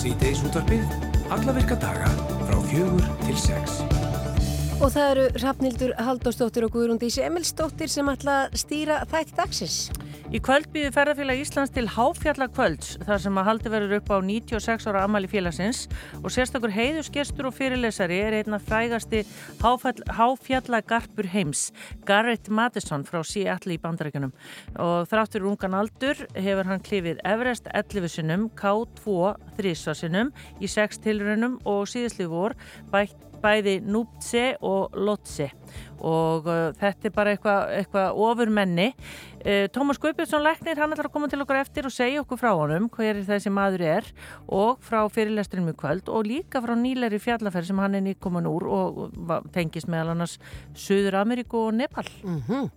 Sýteis útvarpið, alla virka daga frá fjögur til sex. Og það eru Rafnildur Haldósdóttir og Guðrúndís Emilsdóttir sem ætla að stýra þætti dagsins. Í kvöld býður ferðarfélag Íslands til Háfjallakvölds þar sem að haldi verður upp á 96 ára amali félagsins. Og sérstakur heiðusgestur og fyrirlesari er einna frægasti Háfjallagarpur heims, Garrett Madison frá Seattle í bandarækjunum og þráttur ungan aldur hefur hann klifið Everest 11 sinnum, K2 þrísvarsinnum í 6 tilrönum og síðastlið vor bæði Núptse og Lotse og uh, þetta er bara eitthvað eitthva ofurmenni. Uh, Tómas Guðbjörnsson Læknir, hann ætlar að koma til okkur eftir og segja okkur frá honum hver þessi maður er og frá fyrirlesturum í kvöld og líka frá nýleiri fjallaferð sem hann er nýkomin úr og tengist meðal annars Suður Ameríku og Nepal. Mm -hmm.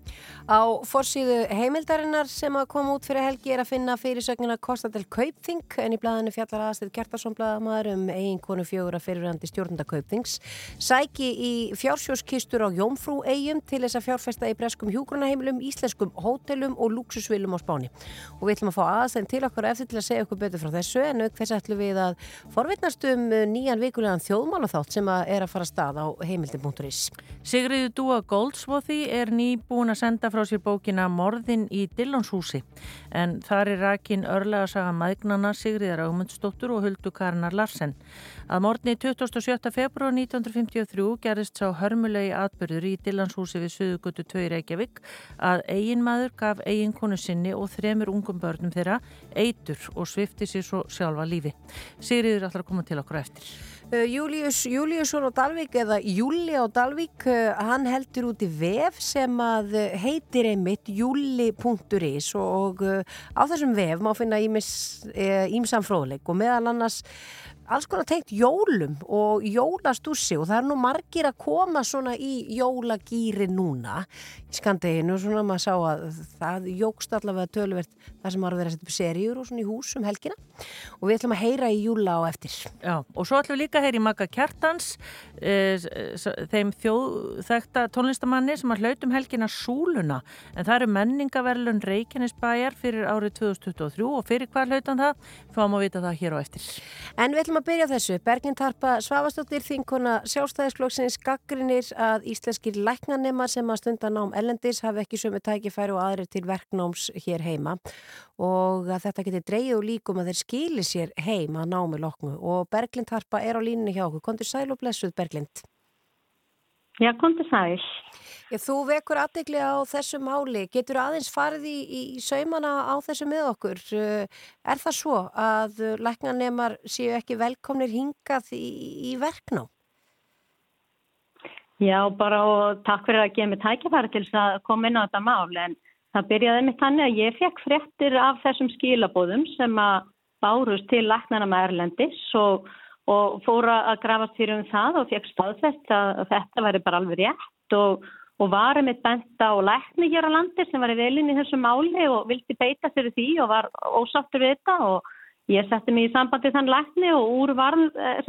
Á forsýðu heimildarinnar sem að koma út fyrir helgi er að finna fyrirsögnina Kostadel Kaupþing en í blæðinu fjallar aðstöð Gjertarsson blæðamaður um eiginkonu fjögur að fyrirrandi stjórnunda Kaupþings. Sæki í fjársjóskistur á Jómfrú frú eigum til þess að fjárfesta í breskum hjúgrunaheimilum, íslenskum hótelum og luxusvilum á spáni. Og við ætlum að fá aðstæðin til okkur eftir til að segja okkur betur frá þessu en auk þess ætlum við að forvittnast um nýjan vikulegan þjóðmálaþátt sem að er að fara stað á heimildin.is. Sigriður Dúa Goldsvothi er nýbúin að senda frá sér bókina Morðin í Dillonshúsi en þar er rakin örlega að saga maðgnana Sigriðar Ámundsdóttur og Huldu Karnar Larsen. Að morgunni 27. februar 1953 gerðist sá hörmulegi atbyrður í Dillanshúsi við Suðugutu 2 Reykjavík að eiginmaður gaf eiginkonu sinni og þremur ungum börnum þeirra eitur og svifti sér svo sjálfa lífi. Sigriður ætlar að koma til okkur eftir. Uh, Július Júliusson á Dalvík eða Júli á Dalvík, uh, hann heldur út í vef sem að heitir einmitt júli.is og á þessum vef má finna ímsam fróðleik og meðal annars alls konar tengt jólum og jólastúsi og það er nú margir að koma svona í jólagýri núna skandeginu og svona maður sá að það jógst allavega töluvert það sem var að vera að setja upp serjur og svona í hús um helgina og við ætlum að heyra í júla á eftir. Já og svo ætlum við líka að heyra í Magga Kjartans e, þeim þjóðþekta tónlistamanni sem að hlautum helgina Súluna en það eru menningaverlun Reykjanesbæjar fyrir árið 2023 og fyrir hvað hlautan það fáum að vita það hér á eftir. En við ætlum að byrja þessu. Bergin Tarpa Svavastóttir þinkona sjálfstæðisflokksins ellendis hafi ekki sömu tækifæri og aðrir til verknáms hér heima og að þetta geti dreyið og líkum að þeir skili sér heim að námi loknu og Berglind Tarpa er á línunni hjá okkur. Kondur sæl og blessuð Berglind. Já, kondur sæl. Já, þú vekur aðdegli á þessu máli. Getur aðeins farið í, í saumana á þessu með okkur? Eh, er það svo að læknanemar séu ekki velkomnir hingað í, í verkná? Já, bara og takk fyrir að gefa mig tækifæri til að koma inn á þetta mál en það byrjaði mig þannig að ég fekk fréttir af þessum skilabóðum sem að bárust til læknana með Erlendis og, og fóra að grafast fyrir um það og fekk staðfest að þetta væri bara alveg rétt og og var einmitt benta á lækni hér á landi sem var í velin í þessu máli og vildi beita sér því og var ósáttur við þetta og ég setti mig í sambandi þann lækni og úr var eh,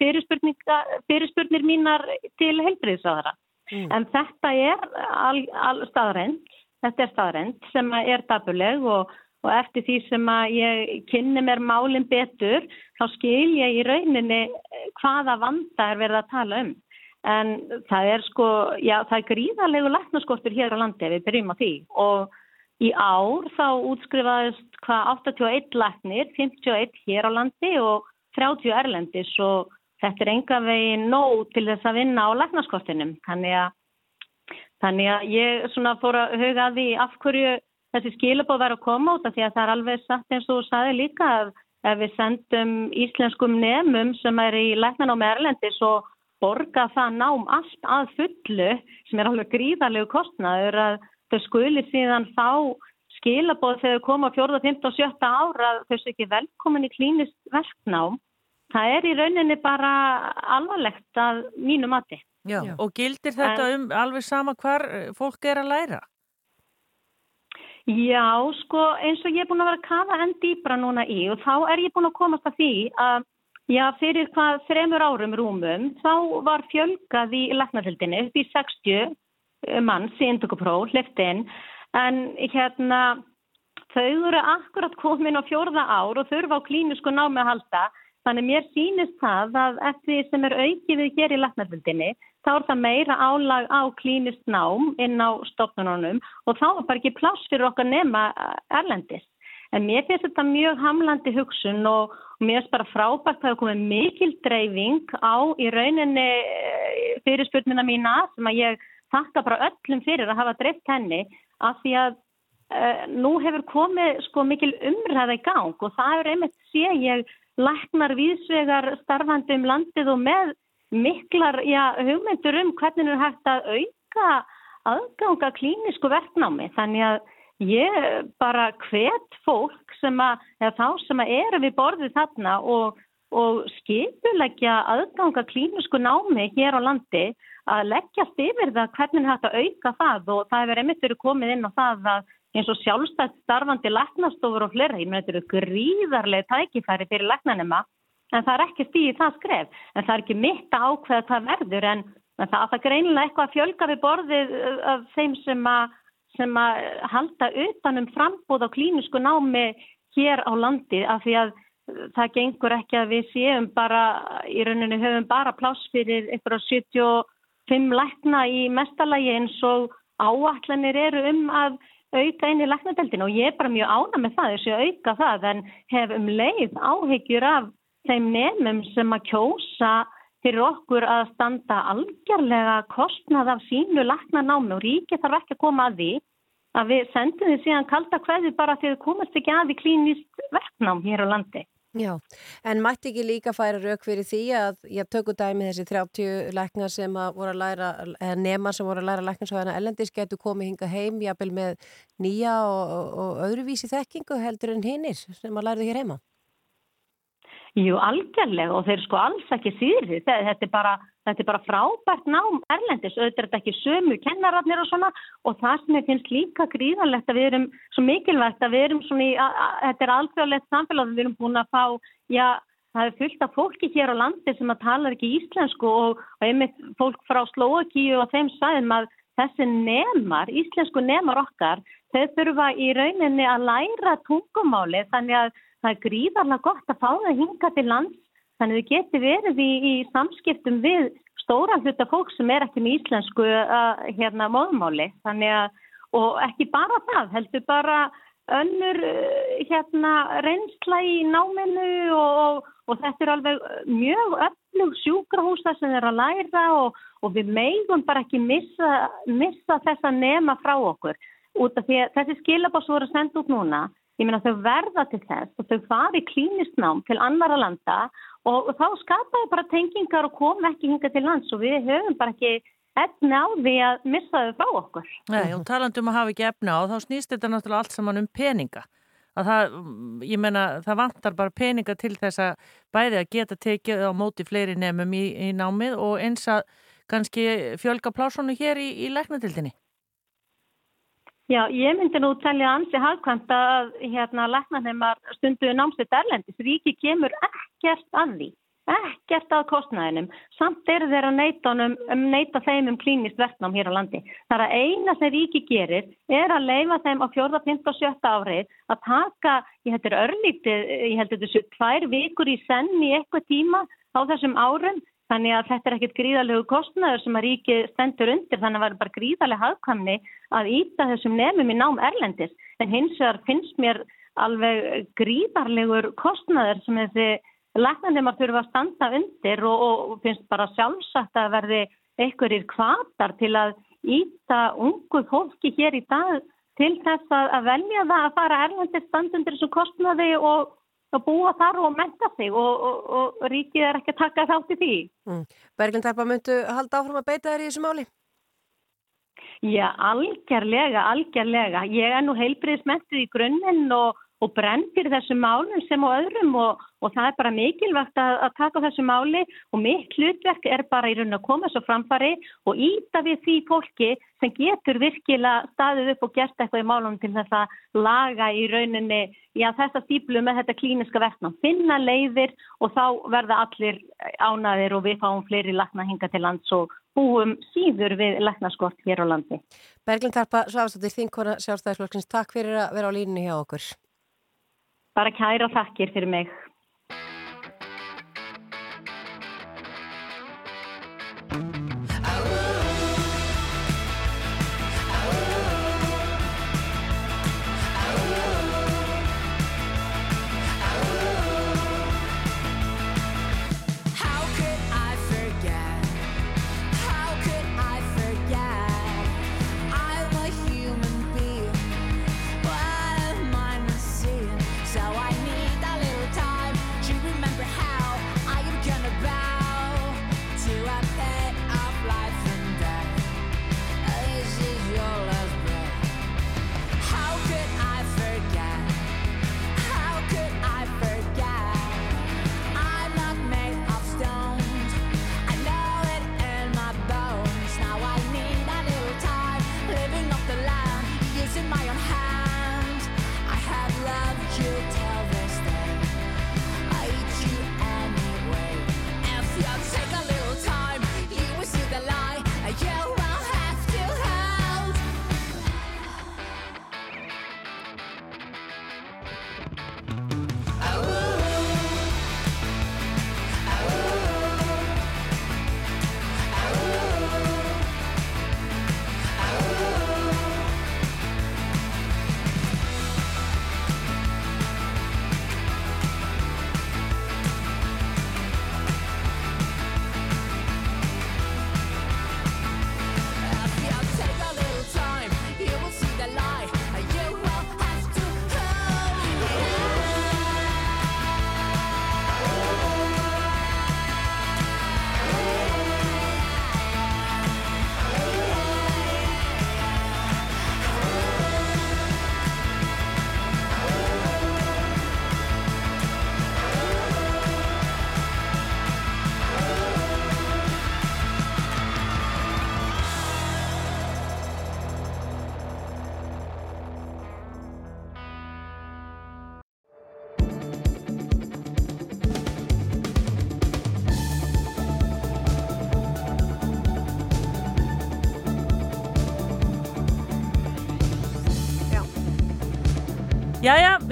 fyrirspurnir mínar til heilbriðsraðara. Mm. En þetta er all, all staðrænt, þetta er staðrænt sem er dabuleg og, og eftir því sem að ég kynni mér málinn betur þá skil ég í rauninni hvaða vanda er verið að tala um. En það er sko, já það er gríðarlegu læknaskortur hér á landi við byrjum á því og í ár þá útskrifaðist hvað 81 læknir, 51 hér á landi og 30 erlendis og þetta er enga veginn nóg til þess að vinna á læknaskortinum. Þannig að, þannig að ég fór að huga því af hverju þessi skilabóð verður að koma út af því að það er alveg satt eins og saði líka að ef við sendum íslenskum nefnum sem er í læknan á með erlendis og borga það nám allt að fullu sem er alveg gríðarlegu kostnaður að þau skulir síðan fá skilabóð þegar þau koma 4, 15 og 17 ára þau séu ekki velkomin í klínist verknám. Það er í rauninni bara alvarlegt að mínu mati. Já, Já. og gildir þetta en, um alveg sama hvar eh, fólk er að læra? Já, sko eins og ég er búin að vera að kafa enn dýbra núna í og þá er ég búin að komast að því að Já, fyrir hvað þremur árum rúmum þá var fjölgað í laknarhildinni upp í 60 manns í indokupróf, hliftin, en hérna þau eru akkurat komin á fjórða ár og þurfa á klínisku námi að halda. Þannig mér sýnist það að eftir sem er aukið við hér í laknarbundinni þá er það meira álag á klínist nám inn á stofnununum og þá er bara ekki pláss fyrir okkar nema erlendis. En mér finnst þetta mjög hamlandi hugsun og mér finnst bara frábært að það er komið mikil dreifing á í rauninni eh, fyrirspurnina mína sem að ég þakka bara öllum fyrir að hafa dreift henni af því að uh, nú hefur komið sko mikil umræða í gang og það er einmitt sé ég læknar vísvegar starfandi um landið og með miklar já, hugmyndur um hvernig er hægt að auka aðganga klínisku verknámi. Þannig að Ég bara hvet fólk sem að, þá sem að eru við borðið þarna og, og skipulegja aðganga klínusku námi hér á landi að leggjast yfir það hvernig þetta auka það og það hefur einmitt verið komið inn á það að eins og sjálfstætt starfandi leknastofur og fleira, ég með þetta eru gríðarlega tækifæri fyrir leknanema en það er ekki stíðið það skref. En það er ekki mitt að ákveða hvað verður en það, það greinilega eitthvað að fjölga við borðið af þeim sem að sem að halda utanum frambóð á klínisku námi hér á landi af því að það gengur ekki að við séum bara, í rauninu höfum bara pláss fyrir eitthvað 75 lækna í mestalagi eins og áallanir eru um að auka inn í læknadeldinu og ég er bara mjög ána með það þess að auka það en hef um leið áhegjur af þeim nefnum sem að kjósa fyrir okkur að standa algjörlega kostnað af sínu lakna námi og ríki þarf ekki að koma að því að við sendum því síðan kalda hverði bara því að komast ekki að í klínist verknám hér á landi. Já, en mætti ekki líka færa rauk fyrir því að ég tökku dæmi þessi 30 læknar sem voru að læra, eða nema sem voru að læra læknarsvæðina ellendis getur komið hinga heim jafnvel með nýja og, og, og öðruvísi þekkingu heldur en hinnir sem að læra þau hér heima? Jú, algjörlega og þeir sko alls ekki síðri. Þetta er bara, þetta er bara frábært nám erlendis, auðvitað er þetta ekki sömu kennararnir og svona. Og það sem ég finnst líka gríðanlegt að við erum svo mikilvægt að við erum svona í, að, að, þetta er alþjóðlegt samfélag við erum búin að fá, já, það er fullt af fólki hér á landi sem að tala ekki íslensku og, og einmitt fólk frá Slovakíu og þeim sæðum að þessi nemar, íslensku nemar okkar, þau þurfa í rauninni að læra tungumáli þannig að það er gríðarlega gott að fá það hinga til lands þannig þið geti verið í, í samskiptum við stóra hluta fólk sem er ekki með íslensku uh, hérna móðmáli þannig að og ekki bara það, heldur bara önnur uh, hérna reynsla í náminu og, og, og þetta er alveg mjög öflug sjúkrahúsa sem er að læra og, og við meigum bara ekki missa, missa þessa nema frá okkur. Út af því að þessi skilabás voru sendt út núna Ég meina þau verða til þess og þau fari klínistnám til annara landa og, og þá skapaðu bara tengingar og kom ekki hinga til lands og við höfum bara ekki efna á því að missa þau frá okkur. Nei, og talandum að hafa ekki efna á þá snýst þetta náttúrulega allt saman um peninga. Að það, ég meina, það vantar bara peninga til þess að bæði að geta tekið á móti fleiri nefnum í, í námið og eins að kannski fjölga plásonu hér í, í leknatildinni. Já, ég myndi nú telja ansi hagkvæmt að hérna læknarneimar stundu námsveit erlendis. Ríki kemur ekkert að því, ekkert að kostnæðinum. Samt eru þeir að neyta, þeim um klínist verknám hér á landi. Það er að eina sem ríki gerir er að leifa þeim á 4. 5. og 7. árið að taka, ég heldur örlítið, ég heldur þessu tvær vikur í senn í eitthvað tíma á þessum árum Þannig að þetta er ekkert gríðalegu kostnæður sem að ríki stendur undir þannig að það er bara gríðalega hafðkvæmni að íta þessum nefnum í nám erlendis. En hins vegar finnst mér alveg gríðarlegur kostnæður sem þessi læknandimar þurfa að standa undir og, og finnst bara sjálfsagt að verði einhverjir kvatar til að íta ungu fólki hér í dag til þess að velja það að fara erlendis standundir þessu kostnæði og að búa þar og menta sig og, og, og ríkið er ekki að taka þátt í því. Mm. Berglind Harpa, myndu halda áfram að beita þér í þessu máli? Já, algjörlega, algjörlega. Ég er nú heilbriðismentið í grunninn og, og brendir þessum málum sem á öðrum og, og það er bara mikilvægt að, að taka þessu máli og mitt hlutverk er bara í raun að koma svo framfari og íta við því fólki sem getur virkilega staðið upp og gert eitthvað í málunum til þess að laga í rauninni já, þessa stíplu með þetta klíniska verknam. Finna leiðir og þá verða allir ánaðir og við fáum fleiri lakna hinga til lands og búum síður við laknaskort hér á landi. Berglind Harpa, Sváfstóttir, þinkona sjálfstæðisflokksins, takk fyrir að vera á línni hjá okkur. Bara kæra þakkir fyrir mig.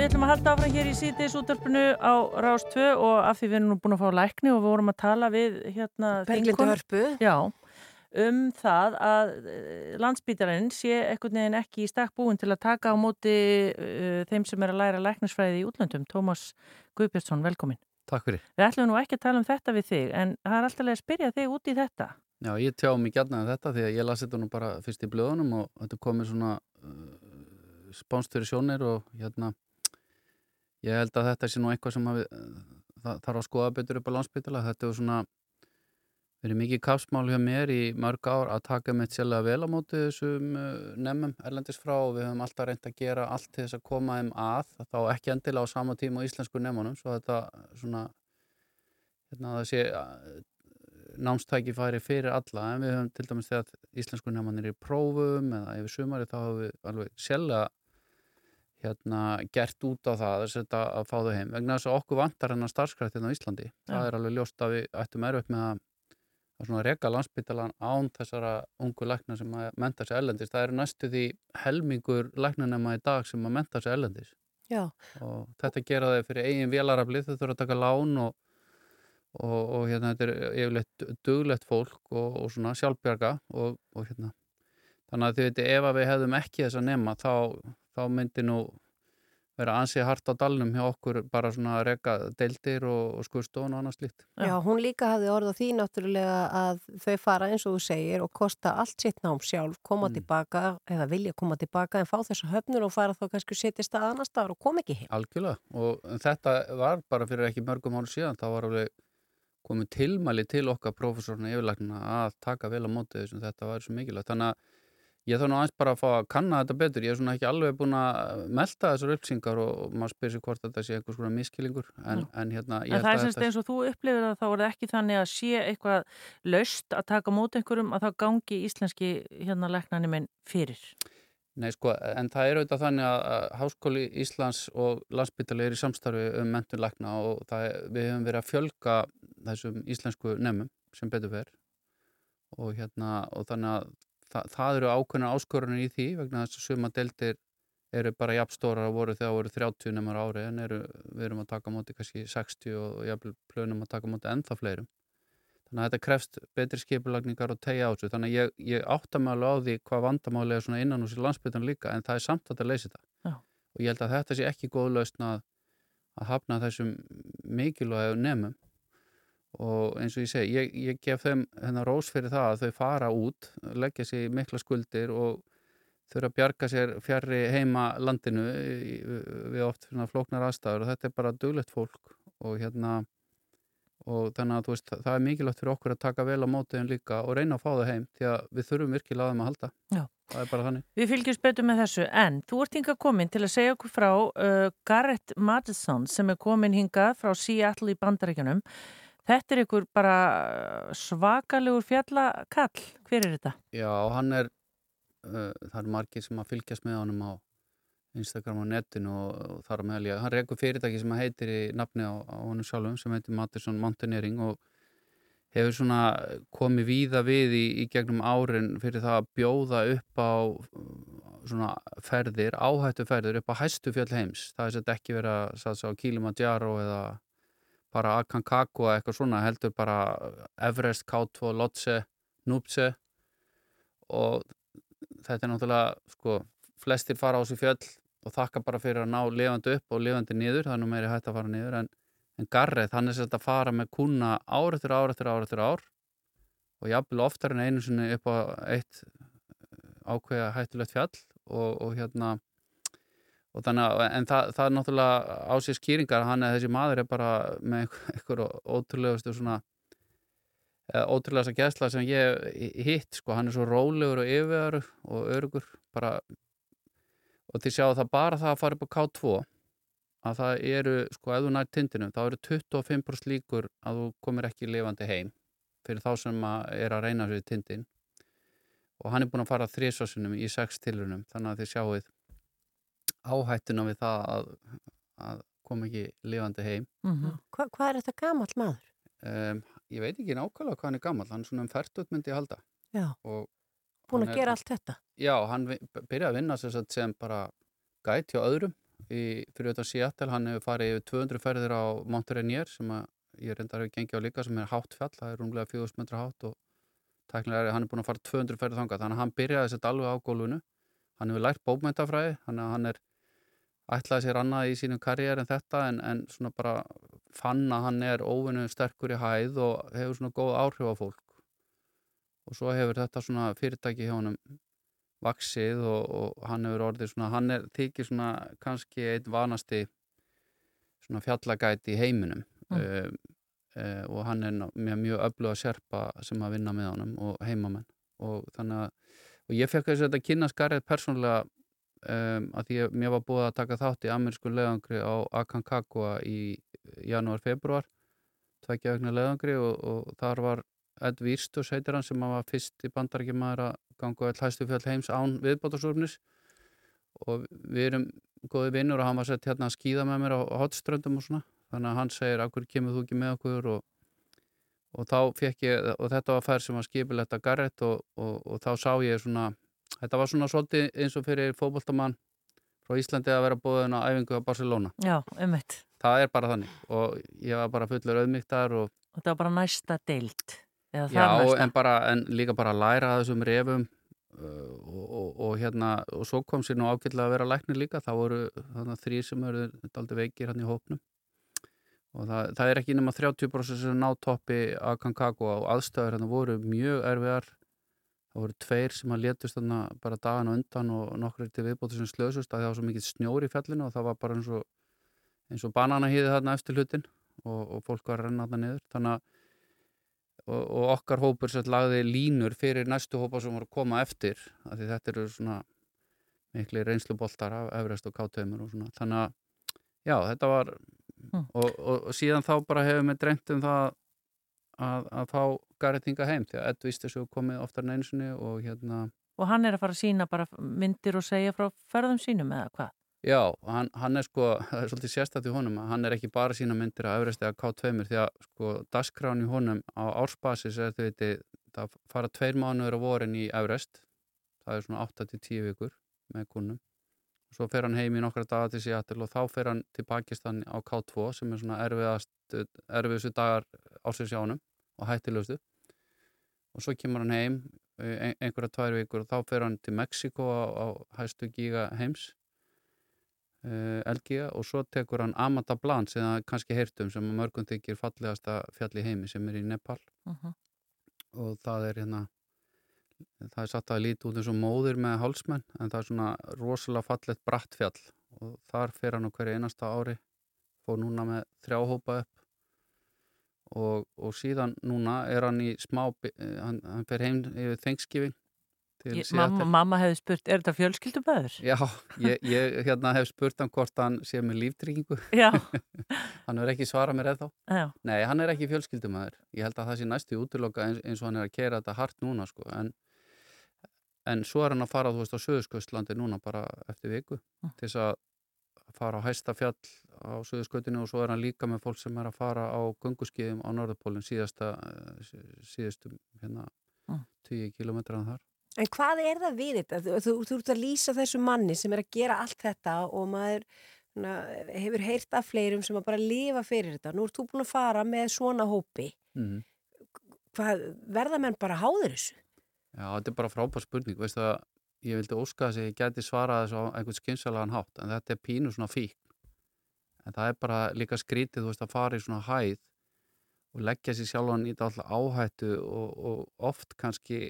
Við ætlum að halda áfram hér í síðdeis útdarpinu á Rás 2 og af því við erum nú búin að fá lækni og við vorum að tala við hérna Já, um það að eh, landsbítarinn sé ekkert neginn ekki í stakk búin til að taka á móti uh, þeim sem er að læra læknisfræði í útlöndum. Tómas Guðbjörnsson, velkomin Takk fyrir. Við ætlum nú ekki að tala um þetta við þig en það er alltaf að spyrja þig út í þetta. Já, ég tjá mig gætnaði um þetta því að ég lasi þetta nú bara fyrst í blöðunum og þetta komið svona uh, spánstöru sjónir og hérna ég held að þetta sé nú eitthvað sem við, það þarf að skoða betur upp á landsbytala þetta er svona verið mikið kapsmál hjá mér í mörg ár að taka mitt sérlega vel á móti þessum nefnum erlendis frá og við höfum alltaf reynd að gera allt til þess að koma þeim að. Þá ekki endilega á sama tíma á íslensku nefnunum svo þetta svona hérna það sé námstæki færi fyrir alla. En við höfum til dæmis þegar íslensku nefnunir er í prófum eða yfir sumari þá höfum við alveg sérlega hérna, gert út á það að, að fá þau heim vegna þess að okkur vantar hennar starfskrættin á Íslandi ja. það er alveg ljóst að við ættum erfitt með að, að reyka landsbytalan án þessara ungu lækna sem að menta sér ellendis það eru næstu því helmingur læknanema í dag sem að menta sér ellendis Já. og þetta gera þau fyrir eigin vélaraflið þau þurfa að taka lán og, og, og hérna þetta er yfirleitt duglegt fólk og, og svona sjálfbjörga og hérna þannig að þið veitir ef við hefðum ekki þess að nema þá þá myndi nú vera ansið hart á dalnum hjá okkur bara svona að reyka deildir og, og skurstofun og annað slíkt. Já, hún líka hafði orðað því náttúrulega að þau fara eins og þú segir og kosta allt sitt nám sjálf, koma mm. tilbaka eða vilja koma tilbaka en fá þessu höfnur og fara þá kannski setjast að annar staðar og kom ekki heim. Algjörlega og þetta var bara fyrir ekki mörgum ára síðan, þá var alveg komið tilmæli til okkar profesorna yfirleikna að taka vel á mótið þessum þetta var svo mikilvægt. Þannig að Ég þarf nú aðeins bara að fá að kanna þetta betur. Ég er svona ekki alveg búin að melda þessar upplýsingar og, maður spyrir sér hvort þetta sé einhvers konar miskilingur. En, en hérna, En það er að semst eins og þú upplifir það þá er það ekki þannig að sé eitthvað laust að taka mót einhverjum að þá gangi íslenski hérna læknani minn fyrir. Nei, sko, en það er auðvitað þannig að að Háskóli Íslands og landsbytali er í samstarfi um mentun lækna og það er, við hefum verið að fjölga þessum íslensku nefnum sem betur fer og hérna, og þannig að það, það eru ákveðna áskorunir í því vegna þess að suma deldir eru bara jafnstórar að voru þegar voru 30 nefnur ári en eru, við erum að taka móti kannski 60 og jafnvel plönum að taka móti ennþá fleirum. Þannig að þetta krefst betri skipulagningar og tegja á þessu. Þannig að ég, ég átta mig alveg á því hvað vandamáli er svona innan hús í landsbytun líka en það er samt að þetta leysi það. Já. Og ég held að þetta sé ekki góð lausn að, að hafna þessum mikilvægu nefnum og eins og ég segi, ég, ég gef þeim hennar rós fyrir það að þau fara út, leggja sér mikla skuldir og þurfa að bjarga sér fjarrri heima landinu við oft flóknar aðstæður og þetta er bara duglegt fólk og hérna og þannig að veist, það er mikilvægt fyrir okkur að taka vel á mótiðin líka og reyna að fá það heim því að við þurfum virkilega að að halda Já. það er bara þannig Við fylgjumst betur með þessu en þú ert hingað komin til að segja okkur frá uh, Garrett Madison sem er komin hingað frá Seattle í Bandaríkjanum. Þetta er ykkur bara svakalegur fjallakall. Hver er þetta? Já, hann er uh, það er margir sem að fylgjast með honum á Instagram og netinu og, og þar á meðal ég, hann rekur fyrirtæki sem að heitir í nafni á, á honum sjálfum sem heitir Mattisson Mountaineering og hefur svona komið víða við í, í gegnum árin fyrir það að bjóða upp á uh, svona ferðir, áhættu ferðir upp á hæstu fjöll heims. Það er sett ekki verið að satsa á Kilimanjaro eða bara Aconcagua eitthvað svona heldur bara Everest, K2, Lhotse, Nupse og þetta er náttúrulega sko, flestir fara á þessu fjöll og þakka bara fyrir að ná lifandi upp og lifandi niður, það er nú meiri hægt að fara niður en, en Garrett, hann er sett að fara með kuna ár eftir ár eftir ár eftir ár og jafnvel oftar en einu sinni upp á eitt ákveða hættulegt fjall og, og hérna þannig að, en það, það er náttúrulega á sér skýringar, hann er þessi maður er bara með einhver, einhver ótrúlegustu svona eða ótrúlega þessa gæsla sem ég hitt sko, hann er svo rólegur og yfirvegar og örugur bara og þið sjáu það bara það að fara upp á K2 að það eru, sko, ef þú nært tindinu þá eru 25% líkur að þú komir ekki lifandi heim fyrir þá sem að er að reyna sér tindin og hann er búin að fara þrísvarsunum í sex tilrunum þannig að þið sjáuð áhættuna við það að, að koma ekki lifandi heim Mm -hmm. Hva, hvað er þetta gamall maður? um, ég veit ekki nákvæmlega hvað hann er gammal hann er svona um færtut myndi ég halda Já, og búin að er- gera allt þetta. Já, hann byrjaði að vinna sem, sagt sem bara gæt hjá öðrum í, fyrir auðvitað Seattle, hann hefur farið yfir 200 ferðir á Mount Rainier sem að ég reyndar hefur gengið á líka sem er hátt fjall, það er rúmlega 4000 metra hátt og tæknilega er hann er búin að fara 200 ferðir þangað, þannig að hann byrjaði að setja alveg á gólfinu, hann hefur lært bókmyndafræði, þannig að hann er ætlaði sér annað í sínum karriér en þetta en, en svona bara fann að hann er óvinnu sterkur í hæð og hefur svona góð áhrif á fólk. Og svo hefur þetta svona fyrirtæki hjá honum vaksið og, og hann hefur orðið svona, hann er þykir svona kannski einn vanasti svona fjallagæti í heiminum. Mm. um, uh, og hann er með mjög öfluga sérpa sem að vinna með honum og heimamenn. Og þannig að og ég fekk að þetta kynna skarið persónulega um, að því að mér var búið að taka þátt í amerísku leiðangri á Aconcagua í janúar-februar tveikja vegna leiðangri og, og þar var Ed Vírstus heitir hann sem var fyrst í bandarækjumæður að ganga all hæstu fjöld heims án viðbótarsúrnis og við erum góði vinnur og hann var sett hérna að skýða með mér á hotströndum og svona. Þannig að hann segir, akkur kemur þú ekki með okkur? Og, og þá fekk ég og þetta var fær sem var skipilegt að Garrett og, og, og þá sá ég svona þetta var svona svolítið eins og fyrir fótboltamann frá Íslandi að vera búin á æfingu á Barcelona. Já, ummitt. Það er bara þannig og ég var bara fullur auðmygtar og Þetta var bara næsta deild. Eða Já, það næsta. en, bara, en líka bara læra þessum refum uh, og, og, og hérna og svo kom sér nú ágætlega að vera læknir líka það voru þannig þrý sem eru aldrei veikir hann í hópnum og það, það er ekki nema 30% sem ná toppi að Kankago og aðstöður hérna voru mjög erfiðar það voru tveir sem að létust þarna bara dagan og undan og nokkur til viðbóti sem slösust að það var svo mikið snjór í fjallinu og það var bara eins og eins og bananahýði þarna eftir hlutin og, og fólk var að renna þarna niður þannig að og, og okkar hópur sem lagði línur fyrir næstu hópa sem voru að koma eftir af því þetta eru svona miklu reynsluboltar af Everest og K2 og svona, þannig að já, þetta var Mm. og, og, síðan þá bara hefur við dreymt um það að, að fá Garrett hinga heim því að Ed víst þessu komið oftar en einu sinni og hérna Og hann er að fara að sína bara myndir og segja frá ferðum sínum eða hvað? Já, hann, hann er sko, það er svolítið sérstætt í honum að hann er ekki bara sína myndir að Everest eða K2 því að sko dasgrán í honum á ársbasis er þau viti það fara tveir mánuður á vorin í Everest það er svona 8-10 vikur með kunnum svo fer hann heim í nokkra daga til Seattle og þá fer hann til Pakistan á K2 sem er svona erfiðast erfiðustu dagar ásins og hættilegustu og svo kemur hann heim ein, einhverja tvær vikur og þá fer hann til Mexiko á, á hæstu gíga heims uh, Elgiga og svo tekur hann Amata Blan sem það kannski heyrtum sem mörgum þykir fallegasta fjall í heimi sem er í Nepal. Uh -huh. og það er hérna það er satt að líti út eins og móðir með hálsmenn en það er svona rosalega fallegt bratt fjall og þar fer hann hverju einasta ári fór núna með þrjáhópa upp og, og síðan núna er hann í smá bi- hann, hann fer heim yfir þengskifing mamma, mamma hefði spurt, er þetta fjölskylduböður? Já, ég, ég hérna, hef spurt hann hvort hann sé með líftryggingu hann er ekki svarað mér eða þá Nei, hann er ekki fjölskyldumæður. Ég held að það sé næstu útiloka eins, eins og hann er að kera þetta hart núna sko. En, en svo er hann að fara þú veist á Suðurskauðslandi núna bara eftir viku Mm. til þess að fara á hæsta fjall á Suðurskautinu og svo er hann líka með fólk sem er að fara á gunguskiðum á Norðurpólinn síðasta eh, hérna Mm. 10 kilometraðan þar. En hvað er það við þetta? Þú, þú, þú ert að lýsa þessu manni sem er að gera allt þetta og maður na, hefur heyrt af fleirum sem að bara lifa fyrir þetta. Nú ert þú búin að fara með svona hópi. Mm Hvað, verða menn bara háður þessu? Já, þetta er bara frábær spurning, veistu að ég vildi óska þess að ég gæti svarað þessu á einhvern skynsalagan hátt, en þetta er pínu svona fík. En það er bara líka skrítið, þú veist, að fara í svona hæð og leggja sér sjálfan í alltaf áhættu og, og oft kannski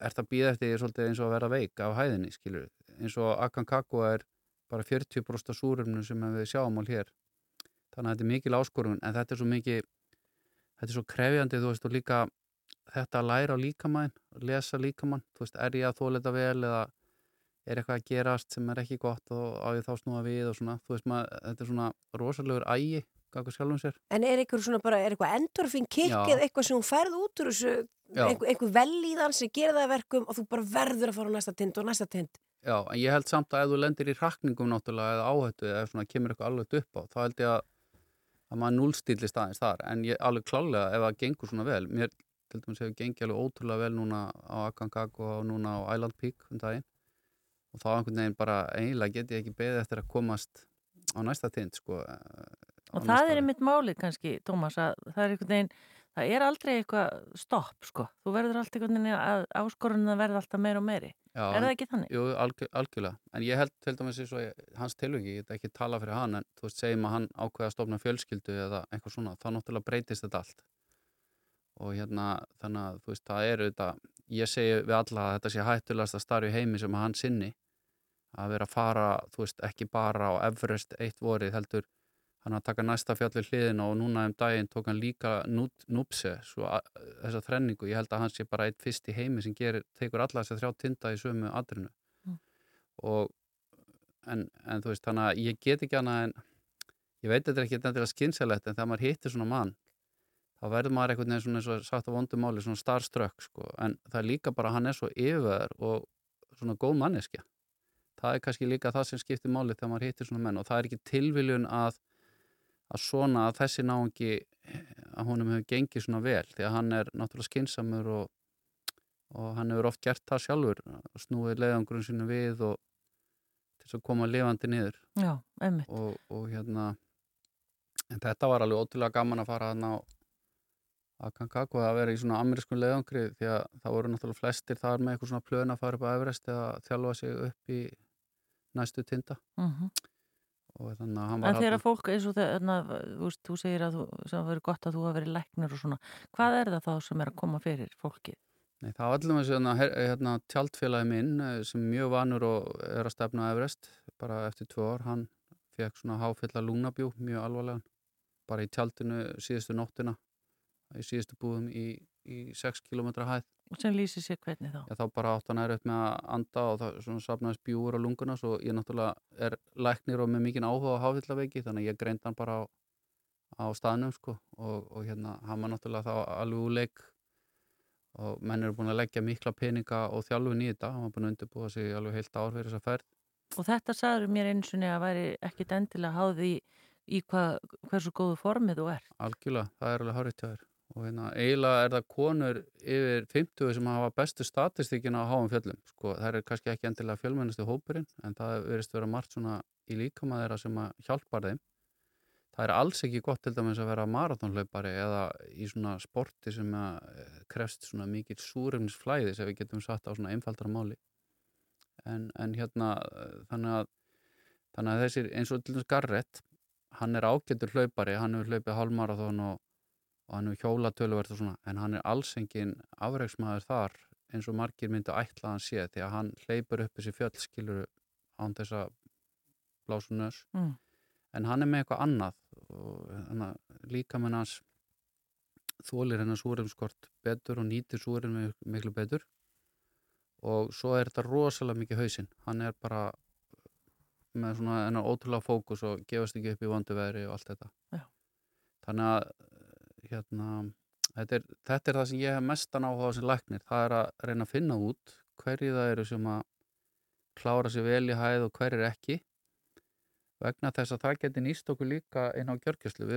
er það býða eftir því eins og að vera veik af hæðinni, skilur. Eins og Akankagua er bara 40% súrumnu sem við sjáum ál hér. Þannig að þetta er mikil áskorun, en þetta er svo mikið, þetta er svo krefjandi, þú veist, og líka þetta að læra líkamæn, lesa líkamæn, þú veist, er ég að þóla þetta vel eða er eitthvað að gerast sem er ekki gott og á ég þá snúa við og svona, þú veist maður, þetta er svona rosalegur ægi, gaggur sjálfum sér. En er eitthvað svona bara, er eitthvað endorfin kikk eða eitthvað sem hún færð út úr þessu, einhver, einhver velíðan sem gerir það að verkum og þú bara verður að fara á næsta tind og næsta tind. Já, en ég held samt að ef þú lendir í rakningum náttúrulega eða áhættu eða svona kemur eitthvað alveg upp á, þá held ég að, að maður núlstýrli staðins þar, en ég alveg klálega ef það gengur svona vel, mér til dæmis hefur gengið alveg ótrúlega vel núna á Akankagua og núna á Island Peak um daginn og þá einhvern veginn bara eiginlega get ég ekki beðið eftir að komast á næsta tind, sko. á og næsta það er einmitt máli kannski, Tómas, að það er einhvern veginn, það er aldrei eitthvað stopp, sko. Þú verður alltaf einhvern veginn að áskorunum að verða alltaf meira og meiri. Já, Er það ekki þannig? Jú, algjör, algjörlega. En ég held til dæmis eins og hans tilviki, ég get ekki tala fyrir hann, en þú veist, segjum að hann ákveða að stofna fjölskyldu eða eitthvað svona, þá náttúrulega breytist þetta allt. Og hérna, þannig að, þú veist, það er auðvitað, ég segi við alla að þetta sé hættulegast að starfi heimi sem hann sinni, að vera að fara, þú veist, ekki bara á Everest eitt vorið, heldur hann að taka næsta fjallir hliðina og núna um daginn tók hann líka Núpse, þessa þrenningu, ég held að hann sé bara eitt fyrst í heimi sem gerir, tekur alla þess að þrjá tinda í sömu adrinu Mm. og en, en þú veist, þannig að ég get ekki annað en ég veit þetta er ekki endilega skynselegt en þegar maður hittir svona mann þá verður maður einhvern veginn svona eins og sagt á vondum máli svona starströkk sko, en það er líka bara hann er svo yfirveður og svona góð manneskja það er kannski líka það sem skiptir máli þegar maður hittir svona menn og það er ekki tilviljun að að svona að þessi náungi að honum hefur gengið svona vel því að hann er náttúrulega skinsamur og, og hann hefur oft gert það sjálfur snúið leiðangurinn sinu við og til þess að koma lifandi niður. Já, og, og hérna en þetta var alveg ótrúlega gaman að fara hann á Akankagua að vera í svona amerískun leiðangri því að það voru náttúrulega flestir þar með eitthvað svona plön að fara upp á Everest eða þjálfa sig upp í næstu tinda. Mm og þannig að hann En var þegar þarna- fólk eins og þegar, þú, segir að það verið gott að þú hafa verið læknir og svona, hvað er það þá sem er að koma fyrir fólkið? Nei, það var allir með her- hérna, tjaldfélagi minn eh, sem mjög vanur og er að stefna Everest bara eftir tvö ár, hann fekk svona háfylla lungnabjú, mjög alvarlegan bara í tjaldinu síðustu nóttina í síðustu búðum í í 6 km hæð sem lýsir sér hvernig þá? Já, þá bara átt hann er upp með að anda og það svona safnaðist bjúur á lunguna svo ég náttúrulega er læknir og með mikinn áhuga á háfillaveiki þannig að ég greind hann bara á, á staðnum sko og, og hérna hann var náttúrulega þá alveg úr leik og menn eru búin að leggja mikla peninga og þjálfun í þetta hann var búin að undirbúa sig alveg heilt ár fyrir þessa ferð. Og þetta sagður mér eins og að væri ekkit endilega háði í, í hvað, hversu góðu formið þú er Algjörlega, það er alveg og hérna, eiginlega er það konur yfir 50 sem hafa bestu statistíkina á háum fjöllum, sko, það er kannski ekki endilega fjölmennustu hópurinn, en það verist vera margt svona í líkamæðira sem að hjálpar þeim. Það er alls ekki gott til dæmis að vera marathónhlaupari eða í svona sporti sem krefst svona mikið súrefnisflæðis ef við getum satt á svona einfaldara máli. En, en hérna, þannig að, þannig að þessir eins og til dæmis Garrett, hann er ágættur hlaupari, hann hefur hlaupið hálfmarathón og og hann er hjólatöluvert og svona en hann er alls engin afreiksmaður þar eins og margir myndi ætla að hann sé því að hann hleypur upp þessi fjöll skilur án þess að blásu nös mm. en hann er með eitthvað annað og líka með hans þólir hennar súrumskort betur og nýtir súrum miklu betur og svo er þetta rosalega mikið hausinn hann er bara með svona enna ótrúlega fókus og gefast ekki upp í vondu veri og allt þetta Já. þannig að hérna, þetta, er, þetta er það sem ég hef mestan áhuga á sem læknir, það er að reyna að finna út hverju það eru sem að klára sér vel í hæð og hverju ekki. Vegna þess að það getur nýst okkur líka inn á gjörgjastlu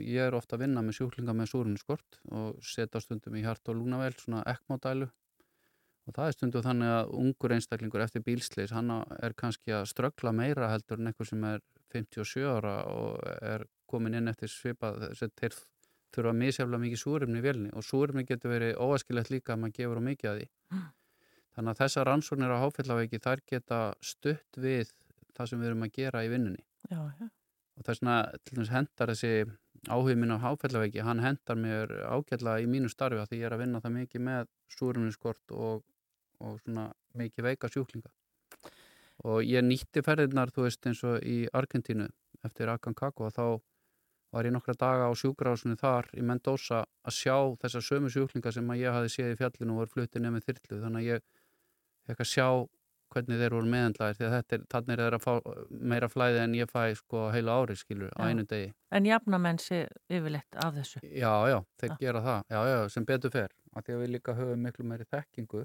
ég er ofta að vinna með sjúklinga með súrunskort og setja stundum í hart og lúnavel svona ekkmódælu og það er stundum þannig að ungur einstaklingur eftir bílsleis, hann er kannski að ströggla meira heldur en eitthvað sem er 57 ára og er komin inn eftir svipa þeir þurfa misjaflega mikið súrumni í velni og súrumni getur verið óaskilegt líka að maður gefur á mikið að því. Mm. Þannig að þessar rannsóknir á háfélaveiki þær geta stutt við það sem við erum að gera í vinnunni. Já, já. Og það er svona, til dæmis hendar þessi áhug minn á háfélaveiki, hann hendar mér ágætlega í mínu starfi að því ég er að vinna það mikið með súrumniskort og, og svona mikið veika sjúklinga. Og ég nýtti ferðirnar, þú veist, eins og í Argentínu eftir Akankako og þá var ég nokkra daga á sjúkrarásinu þar í Mendoza að sjá þessar sömu sjúklinga sem að ég hafi séð í fjallinu og voru fluttið nefnir þyrlu þannig að ég fekk að sjá hvernig þeir voru meðendlæðir því að þetta er, þannig er þeir að fá meira flæði en ég fæ sko heila ári skilur á einu degi. En jafnamenn sé yfirleitt af þessu? Já, já, þeir já. gera það, já, já, sem betur fer að því að við líka höfum miklu meiri þekkingu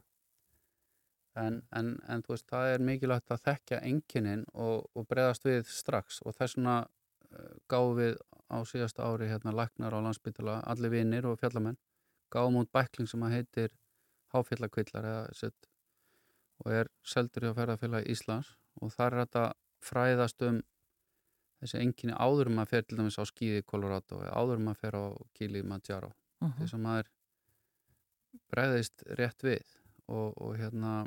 en, en, en þú veist, það er mikilvægt að þekkja enginin og, og bregðast við strax og þess vegna uh, gáum við á síðasta ári hérna læknar á landsbytala, allir vinnir og fjallamenn gáum út bækling sem að heitir Háfjallakvillar og er seldur í að ferðarfélag Íslands og þar er þetta fræðast um þessi enginni áður um að fer til dæmis á skíði í Colorado eða áður um að fer á Kili Mandjaro uh -huh. þess að maður bregðist rétt við og, og hérna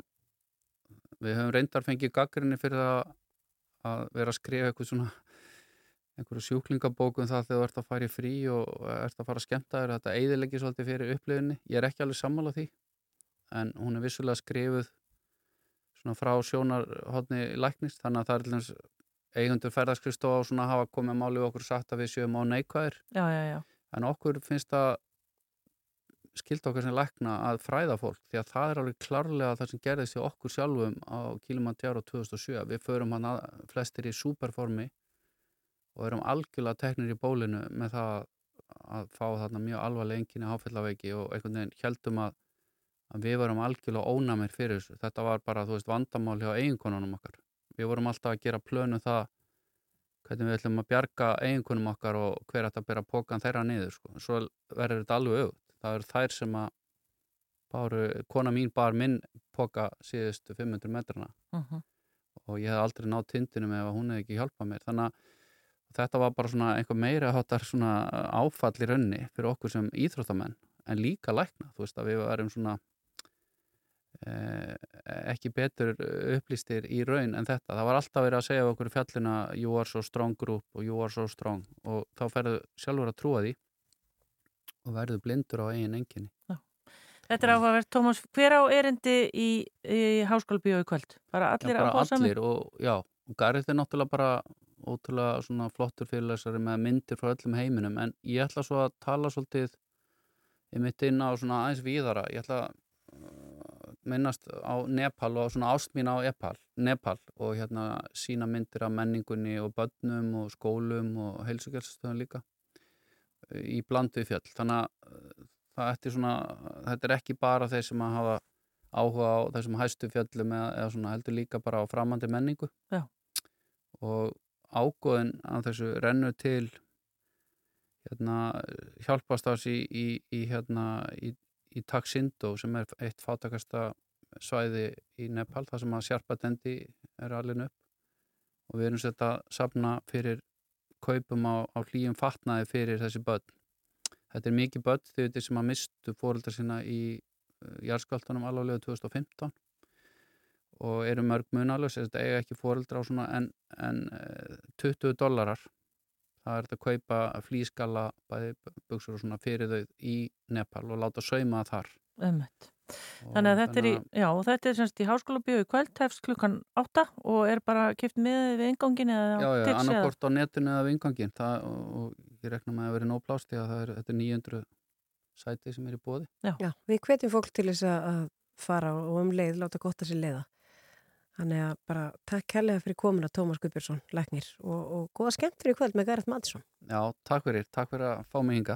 við höfum reyndar fengið gaggrinni fyrir að, að vera að skrifa eitthvað svona einhverju sjúklingabókum það þegar þú ert að fara í frí og ert að fara að skemta þér þetta eiðilegi svolítið fyrir upplifinni ég er ekki alveg sammála því en hún er vissulega skrifuð svona frá sjónarhóttni læknist þannig að það er dæmis eigundur ferðarskristofa og svona hafa komið málið okkur sagt að við sjöum á neikvæðir já, já, já. en okkur finnst að skilt okkar sem lækna að fræða fólk því að það er alveg klarlega það sem gerðist í okkur sjálfum á Kilimanjaro 2007 við förum hann að flestir í superformi og erum algjörlega teknir í bólinu með það að fá þarna mjög alvarlega enginni áfællaveiki og einhvern veginn heldum að, að við varum algjörlega ónamir fyrir þessu. Þetta var bara, þú veist, vandamál hjá eiginkonunum okkar. Við vorum alltaf að gera plönu um það hvernig við ætlum að bjarga eiginkonum okkar og hver að bera pókan þeirra niður, sko. Svo verður þetta alveg auðvitað. Það eru þær sem að báru, kona mín bar minn póka síðustu 500 metrana uh -huh. og ég hef aldrei nátt tindinum ef hún hefði ekki hjálpað mér. Þannig að þetta var bara svona einhver meira hátar svona áfall í raunni fyrir okkur sem íþróttamenn en líka lækna, þú veist að við varum svona eh, ekki betur upplýstir í raun en þetta, það var alltaf verið að segja okkur í fjallina you are so strong group og you are so strong og þá ferðu sjálfur að trúa því og verðu blindur á eigin enginni Já. Þetta er áhugavert, Tómas, hver á erindi í, í háskólabíu í kvöld? Bara allir já, bara allir og já, og Garrið er náttúrulega bara ótrúlega svona flottur fyrirlesari með myndir frá öllum heiminum en ég ætla svo að tala svolítið ég mitt inn á svona aðeins víðara. Ég ætla að uh, minnast á Nepal og svona ást mín á Nepal, Nepal og hérna sína myndir af menningunni og börnum og skólum og heilsugjálsastöðum líka í blandu fjöll. Þannig að uh, það ætti svona þetta er ekki bara þeir sem að hafa áhuga á þessum hæstu fjöllum eða, eða svona heldur líka bara á framandi menningu. Já. og ágóðin af þessu rennu til hérna, hjálpastás í, í, í, hérna, í, Taksindo sem er eitt fátakasta svæði í Nepal, það sem að Sjarpatendi er alveg upp og við erum sett að sapna fyrir kaupum á, á hlýjum fatnaði fyrir þessi börn. Þetta er mikið börn því þetta sem að mistu fóröldar sína í jarðskváltanum alvarlega 2015 og eru mörg munalus, þetta eiga ekki fóröldra á svona en, en uh, 20 dollarar. Það er þetta að kaupa flýskalla bæði buksur og svona fyrir þau í Nepal og láta sauma það þar. Ömmett. Þannig að þetta er í, já, þetta er semst í háskóla bíu í kvöld, hefst klukkan 8 og er bara kipt með við ingangin eða Já, já, annarkort á netinu eða við ingangin það, og, og ég rekna með að vera nóg plásti að það er, þetta er 900 sæti sem er í bóði Já, við hvetjum fólk til þess að að fara og um leið láta gott að sér leiða. Þannig að bara takk kærlega fyrir komuna Tómas Guðbjörnsson, læknir og, og góða skemmtur í kvöld með Gareth Madsson. Já, takk fyrir, takk fyrir að fá mig hinga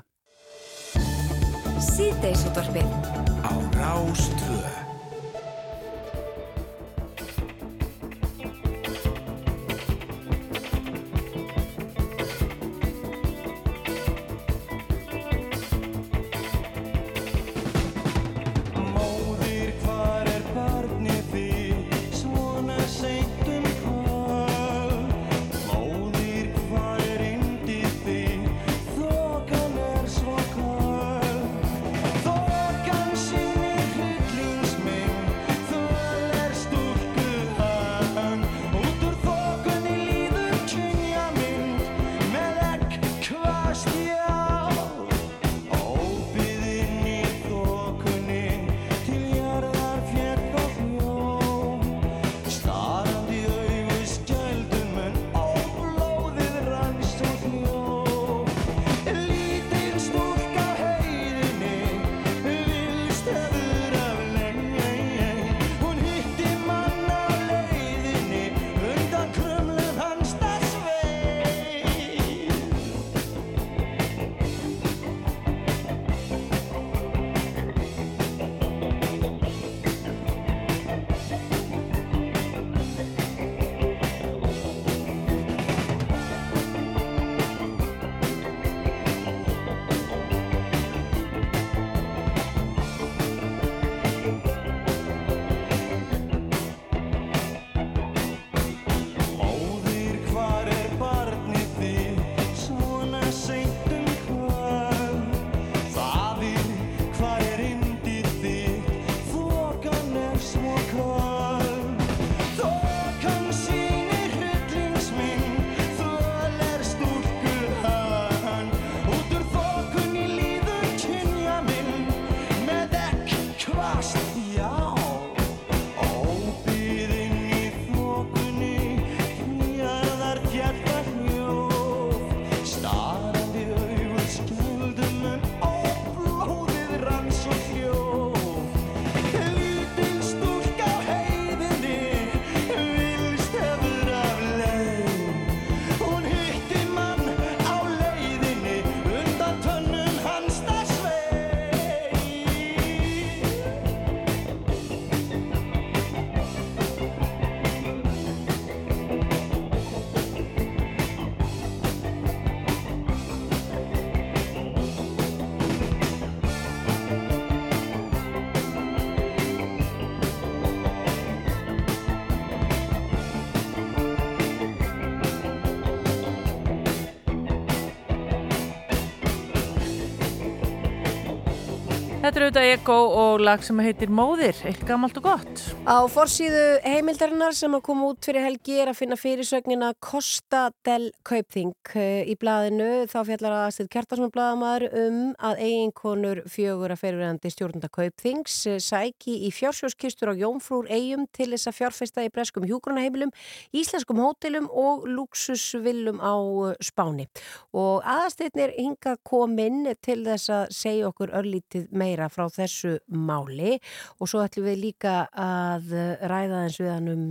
Þetta er auðvitað Ego og lag sem heitir Móðir, eitt gammalt og gott. Á forsíðu heimildarinnar sem að koma út fyrir helgi er að finna fyrirsögnina Costa del Kaupþing í blaðinu. Þá fjallar að Astrid Kjartarsson blaðamaður um að eiginkonur fjögur að fyrirverandi stjórnunda Kaupþings eh, sæki í fjársjóskistur á Jónfrúr eigum til þess að fjárfesta í breskum hjúgrunaheimilum, íslenskum hótelum og luxusvillum á eh, Spáni. Og aðasteytnir hinga komin til þess að segja okkur örlítið meira frá þessu máli og svo ætlum við líka að ræða eins við hann um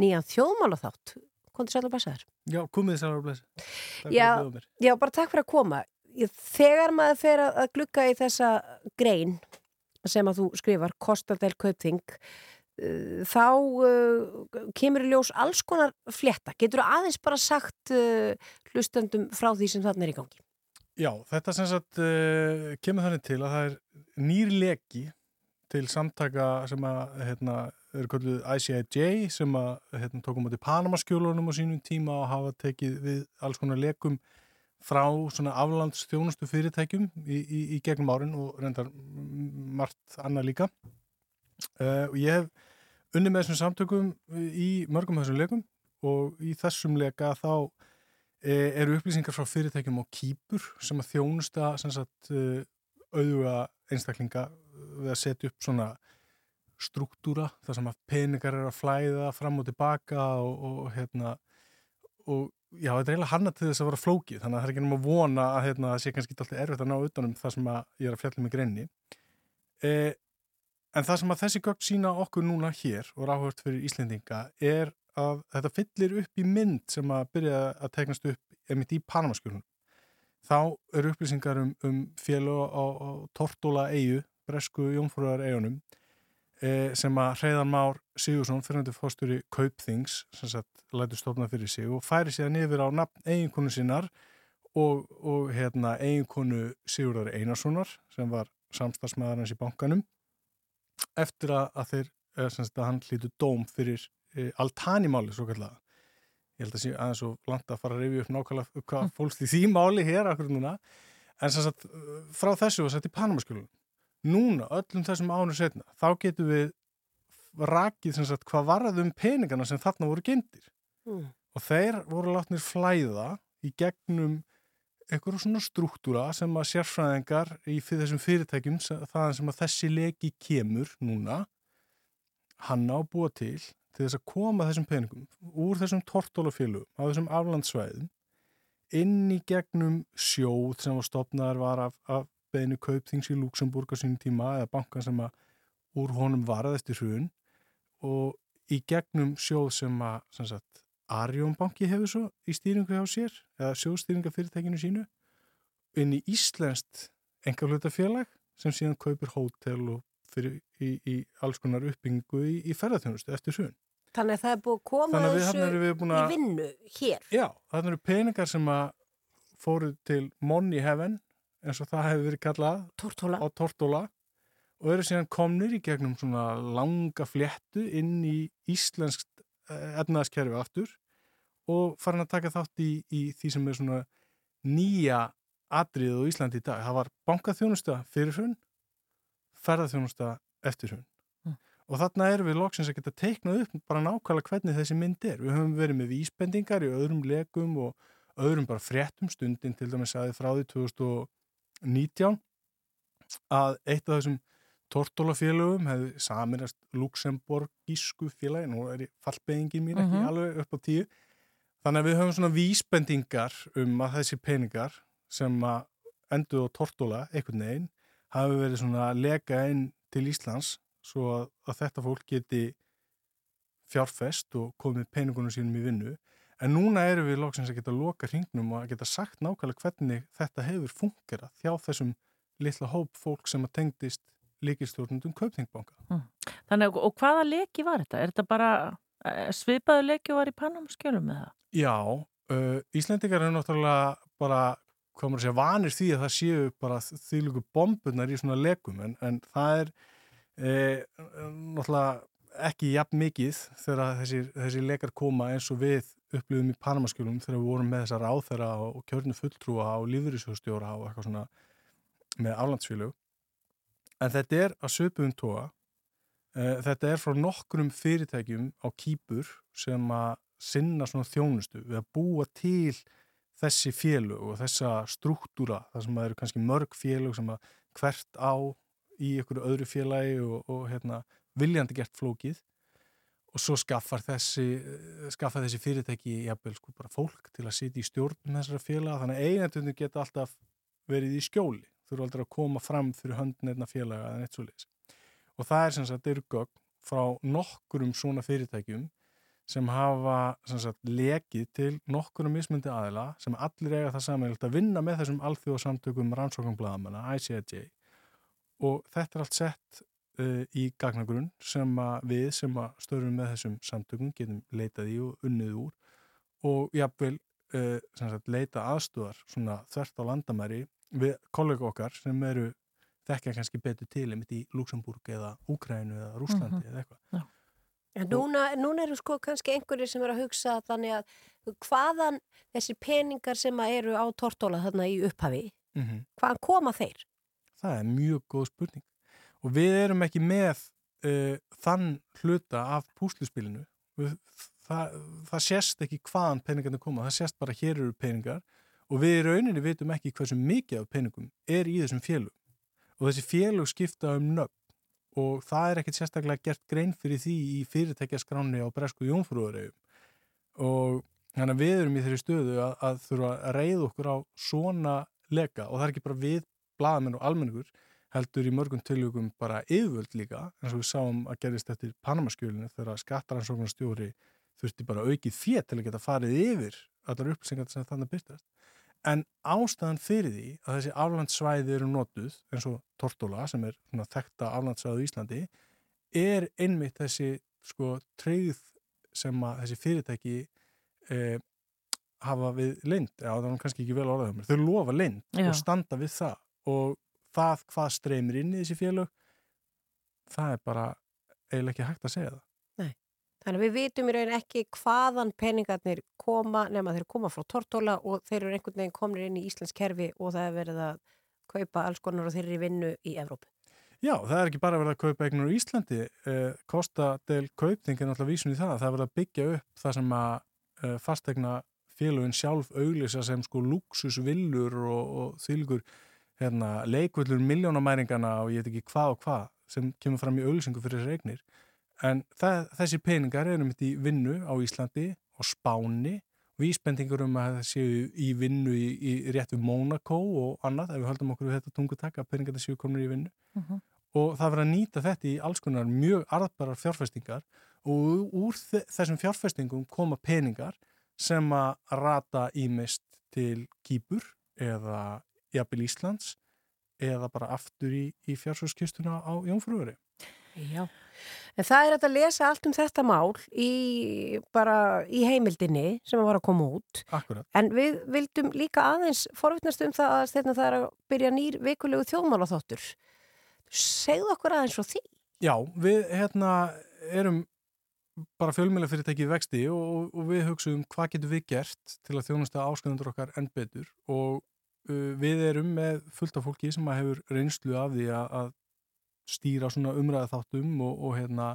nýjan þjóðmálaþátt. Kondur sæl og bæsaður. Já, komið á blessi. Takk Já. Já, bara takk fyrir að koma. Þegar maður fer að að glugga í þessa grein sem að þú skrifar, Kostadel Kaupþing, uh, þá uh, kemur í ljós alls konar flétta. Getur þú aðeins bara sagt uh, hlustendum frá því sem þarna er í gangi? Já, þetta sem sagt uh, kemur þannig til að það er nýr leki til samtaka sem að hérna, eru kalluð ICIJ sem að hérna, tókum átti Panamaskjólunum á sínum tíma og hafa tekið við alls konar lekum frá svona aflandsþjónustu fyrirtækjum í, í, í gegnum árin og reyndar margt annað líka. Uh, og ég hef unni með þessum samtökum í mörgum þessum lekum og í þessum leka þá eh, eru upplýsingar frá fyrirtækjum á Kýpur sem að þjónusta sagt, eh, auðuga einstaklinga við að setja upp svona struktúra þar sem að peningar er að flæða fram og tilbaka og, og hérna og já, þetta er eiginlega hanna til þess að vera flókið þannig að það er ekki nema að vona að hérna, það sé kannski alltaf erfitt að ná utanum það sem ég er að fjalla með greinni eh, en það sem að þessi gögn sína okkur núna hér og ráhört fyrir Íslendinga er að þetta fyllir upp í mynd sem að byrja að tegnast upp emitt í Panamaskjölunum þá eru upplýsingar um, um félag á, á Tortóla eigu, bresku jónfrúðar eigunum e, sem að Hreiðar Már Sigursson, fyrirhandi fórstjóri Kaupþings, sem sagt lætur stofna fyrir sig og færi síðan yfir á nafn eiginkonu sinnar og, og hérna eiginkonu Sigurðar Einarssonar sem var samstagsmaður hans í bankanum eftir að, að þeir, sem sagt að hann hlýtu dóm fyrir e, Altani-máli, svo kallega ég held að sé aðeins og langt að fara að rifja upp nákvæmlega hvað fólst í því máli hér akkur núna, en sem sagt frá þessu var sett í Panamaskjölunum núna, öllum þessum ánum setna þá getum við rakið sem sagt hvað varðum peningana sem þarna voru gendir Mm. og þeir voru látnir flæða í gegnum einhverjum svona struktúra sem að sérfræðingar í þessum fyrirtækjum það sem að þessi leki kemur núna hann á búa til til þess að koma þessum peningum úr þessum tortólafélugum á þessum aflandsvæðum inn í gegnum sjóð sem var stopnaðar var af, af beinu kaupþings í Luxemburg á sínum tíma eða bankan sem að úr honum varað eftir hrun og í gegnum sjóð sem að Arjónbanki hefur svo í stýringu hjá sér eða sjóðstýringafyrirtækinu sínu inn í Íslenskt engarhlutafélag sem síðan kaupir hótel og fyrir í, í alls konar uppbyggingu í, í ferðarþjónustu eftir hrun. Þannig að það er búið að koma að þessu búin í að vinnu hér. Já, þannig eru peningar sem að fóru til Money Heaven eins og það hefur verið kallað Tortóla. á Tortóla og eru síðan komnir í gegnum svona langa fléttu inn í íslenskt efnaðaskerfi aftur og farin að taka þátt í, í því sem er svona nýja atriðið á Íslandi í dag. Það var bankaþjónusta fyrir hrun, ferðarþjónusta eftir hrun. Mm. Og þarna erum við loksins að geta teiknað upp bara nákvæmlega hvernig þessi mynd er. Við höfum verið með vísbendingar í öðrum lekum og öðrum bara fréttum stundin til dæmis aðeins frá því 2019 að eitt af þessum tortólafélögum hefði saminast Luxemburgísku félagi, nú er fallbeðingin mín ekki Mhm. alveg upp á tíu þannig að við höfum svona vísbendingar um að þessi peningar sem að endur á tortóla einhvern veginn hafi verið svona að leka inn til Íslands svo að, að þetta fólk geti fjárfest og komið peningunum sínum í vinnu en núna erum við loksins að geta loka hringnum og að geta sagt nákvæmlega hvernig þetta hefur fungerað hjá þessum litla hóp fólk sem að tengdist líkistjórnundum Kaupþingbanka. Þannig, og hvaða leki var þetta? Er þetta bara eh, svipaðu leki og var í Panamaskjölum með það? Já, uh, Íslendingar eru náttúrulega bara, hvað maður að segja, vanir því að það séu bara þýlugu bombunar í svona lekum en, en það er e, náttúrulega ekki jafn mikið þegar þessi, þessi lekar koma eins og við upplifum í Panamaskjölum þegar við vorum með þessa ráþera og kjörnu fulltrúa og lífyrísjóðstjóra og eitthvað svona með aflandsfélög. En þetta er að söpum tóa uh, þetta er frá nokkrum fyrirtækjum á kýpur sem að sinna svona þjónustu við að búa til þessi félög og þessa struktúra þar sem að eru kannski mörg félög sem að hvert á í einhverju öðru félagi og, og hérna, viljandi gert flókið og svo skaffar þessi, skaffar þessi fyrirtæki jafnvel sko bara fólk til að sitja í stjórn þessara félaga þannig að eigendunum geta alltaf verið í skjóli. Þurfa aldrei að koma fram fyrir höndin einna félaga eða neitt svo leiðis og það er sem sagt eru gögn frá nokkurum svona fyrirtækjum sem hafa sem sagt, lekið til nokkurum mismundi aðila sem allir eiga það samanlegt að vinna með þessum alþjóðsamtökum rannsóknbladamana, ICIJ og þetta er allt sett í gagnagrunn sem að við sem að störum með þessum samtökum getum leitað í og unnið úr og jafnvel uh, sagt, leita aðstúðar svona þvert á landamæri við kollega okkar sem eru þekkja kannski betur til einmitt í Luxemburg eða Úkrænu eða Rúslandi Mhm. eða eitthvað. En núna, núna eru sko kannski einhverjir sem eru að hugsa þannig að hvaðan þessi peningar sem að eru á tortóla þarna í upphafi, Mm hvaðan koma þeir? Það er mjög góð spurning og við erum ekki með uh, þann hluta af púsluspilinu. Við, það, það sést ekki hvaðan peningarnir koma, það sést bara hér eru peningar. Og við í rauninni vitum ekki hversu mikið af peningum er í þessum félug og þessi félug skipta um nöfn. Og það er ekkert sérstaklega gert grein fyrir því í fyrirtækjaskráni á Bresku Jónfrúðaregjum og þannig að við erum í þeirri stöðu að, að þurfa að reyða okkur á svona leka. Og það er ekki bara við blaðamenn og almenningur heldur í mörgum tilvíkum bara yfirvöld líka eins og við sáum að gerist eftir Panamaskjölinu þegar skattaransóknarstjóri þurfti bara aukið fjett til að geta farið yfir allar upplýsingar sem þannig byrtast en ástæðan fyrir því að þessi aflandssvæði eru notuð eins og Tortóla sem er þekta aflandssvæði í Íslandi er einmitt þessi sko treyð sem að þessi fyrirtæki eh, hafa við lind, já það var kannski ekki vel orðað um þau lofa lind Já. og standa við það. Og það hvað streymir inn í þessi félög það er bara eiginlega ekki hægt að segja það Þannig að við vitum í raun ekki hvaðan peningarnir koma nema þeir koma frá tortóla og þeir eru einhvern veginn komnir inn í Íslands kerfi og það er verið að kaupa alls konar og þeir eru í vinnu í Evrópu. Já, það er ekki bara verið að kaupa eignur í Íslandi eh, Kosta del kaupting er náttúrulega vísun í það það er verið að byggja upp það sem að eh, fastegna félögin sjálf auglýsa sem sko luxusvillur og, og þýlgur hérna, leikvöllur miljónamæringana og ég veit ekki hvað og hvað sem kemur fram í auglýsingu fyrir þessar eignir en það, þessi peningar eru mitt í vinnu á Íslandi og Spáni vísbendingur um að það séu í vinnu í, í rétt við Monaco og annað ef við höldum okkur við þetta tungutak að peningarnir séu komin í vinnu Mhm. og það verður að nýta þetta í alls konar mjög arðbarar fjárfestingar og úr þe- þessum fjárfestingum koma peningar sem að rata ímist til Kýpur eða jafnvel Íslands eða bara aftur í, í fjársjóðskistuna á Jónfrúri. Já. En það er að lesa allt um þetta mál í, bara í heimildinni sem var að koma út. Akkurat. En við vildum líka aðeins forvittnast um það að steina það er að byrja nýr vikulegu þjóðmálaþáttur. Segðu okkur aðeins frá því. Já, við hérna erum bara fjölmjöla fyrirtæki í vexti og, og við hugsaum hvað getum við gert til að þjónusta ásköðundur okkar enn betur og við erum með fullt af fólki sem hefur reynslu af því að, stýra svona umræða þáttum og, og hérna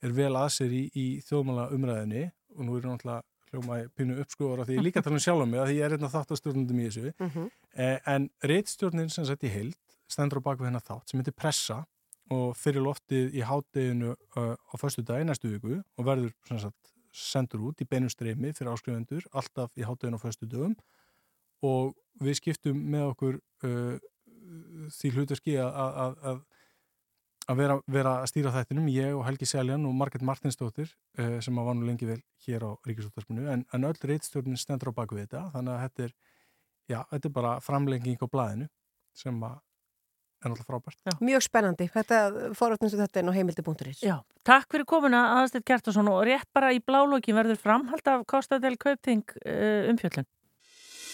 er vel að sér í, í þjóðmála umræðinni og nú er náttúrulega hljóma í pínu uppskóður af því ég líka tala um sjálf um mig að því ég er hérna þáttastjórnundum í þessu. Mm -hmm. Eh, en reittstjórnin sem sett í heild stendur á baku hennar þátt sem heitir Pressa og fyrir loftið í hátteginu uh, á föstu dag næstu viku og verður sagt, sendur út í beinum streymi fyrir áskrifendur alltaf í hátteginu á föstu dögum og við skiptum með okkur uh, því hlutarski að, að, að, að vera, vera að stýra þættinum, ég og Helgi Seljan og Marget Martinsdóttir uh, sem að var nú lengi vel hér á Ríkisúttarpinu en, en öll reittstjórnin stendur á baku þetta þannig að þetta er já, þetta er bara framlenging á blaðinu sem að er náttúrulega frábært. Mjög spennandi. Þetta forvittnast um þetta er nú heimildi.is. Já, takk fyrir komuna aðasteyt Kjartason og rétt bara í blálókin verður framhald af Kostadel Kaupting uh, umfjöllun.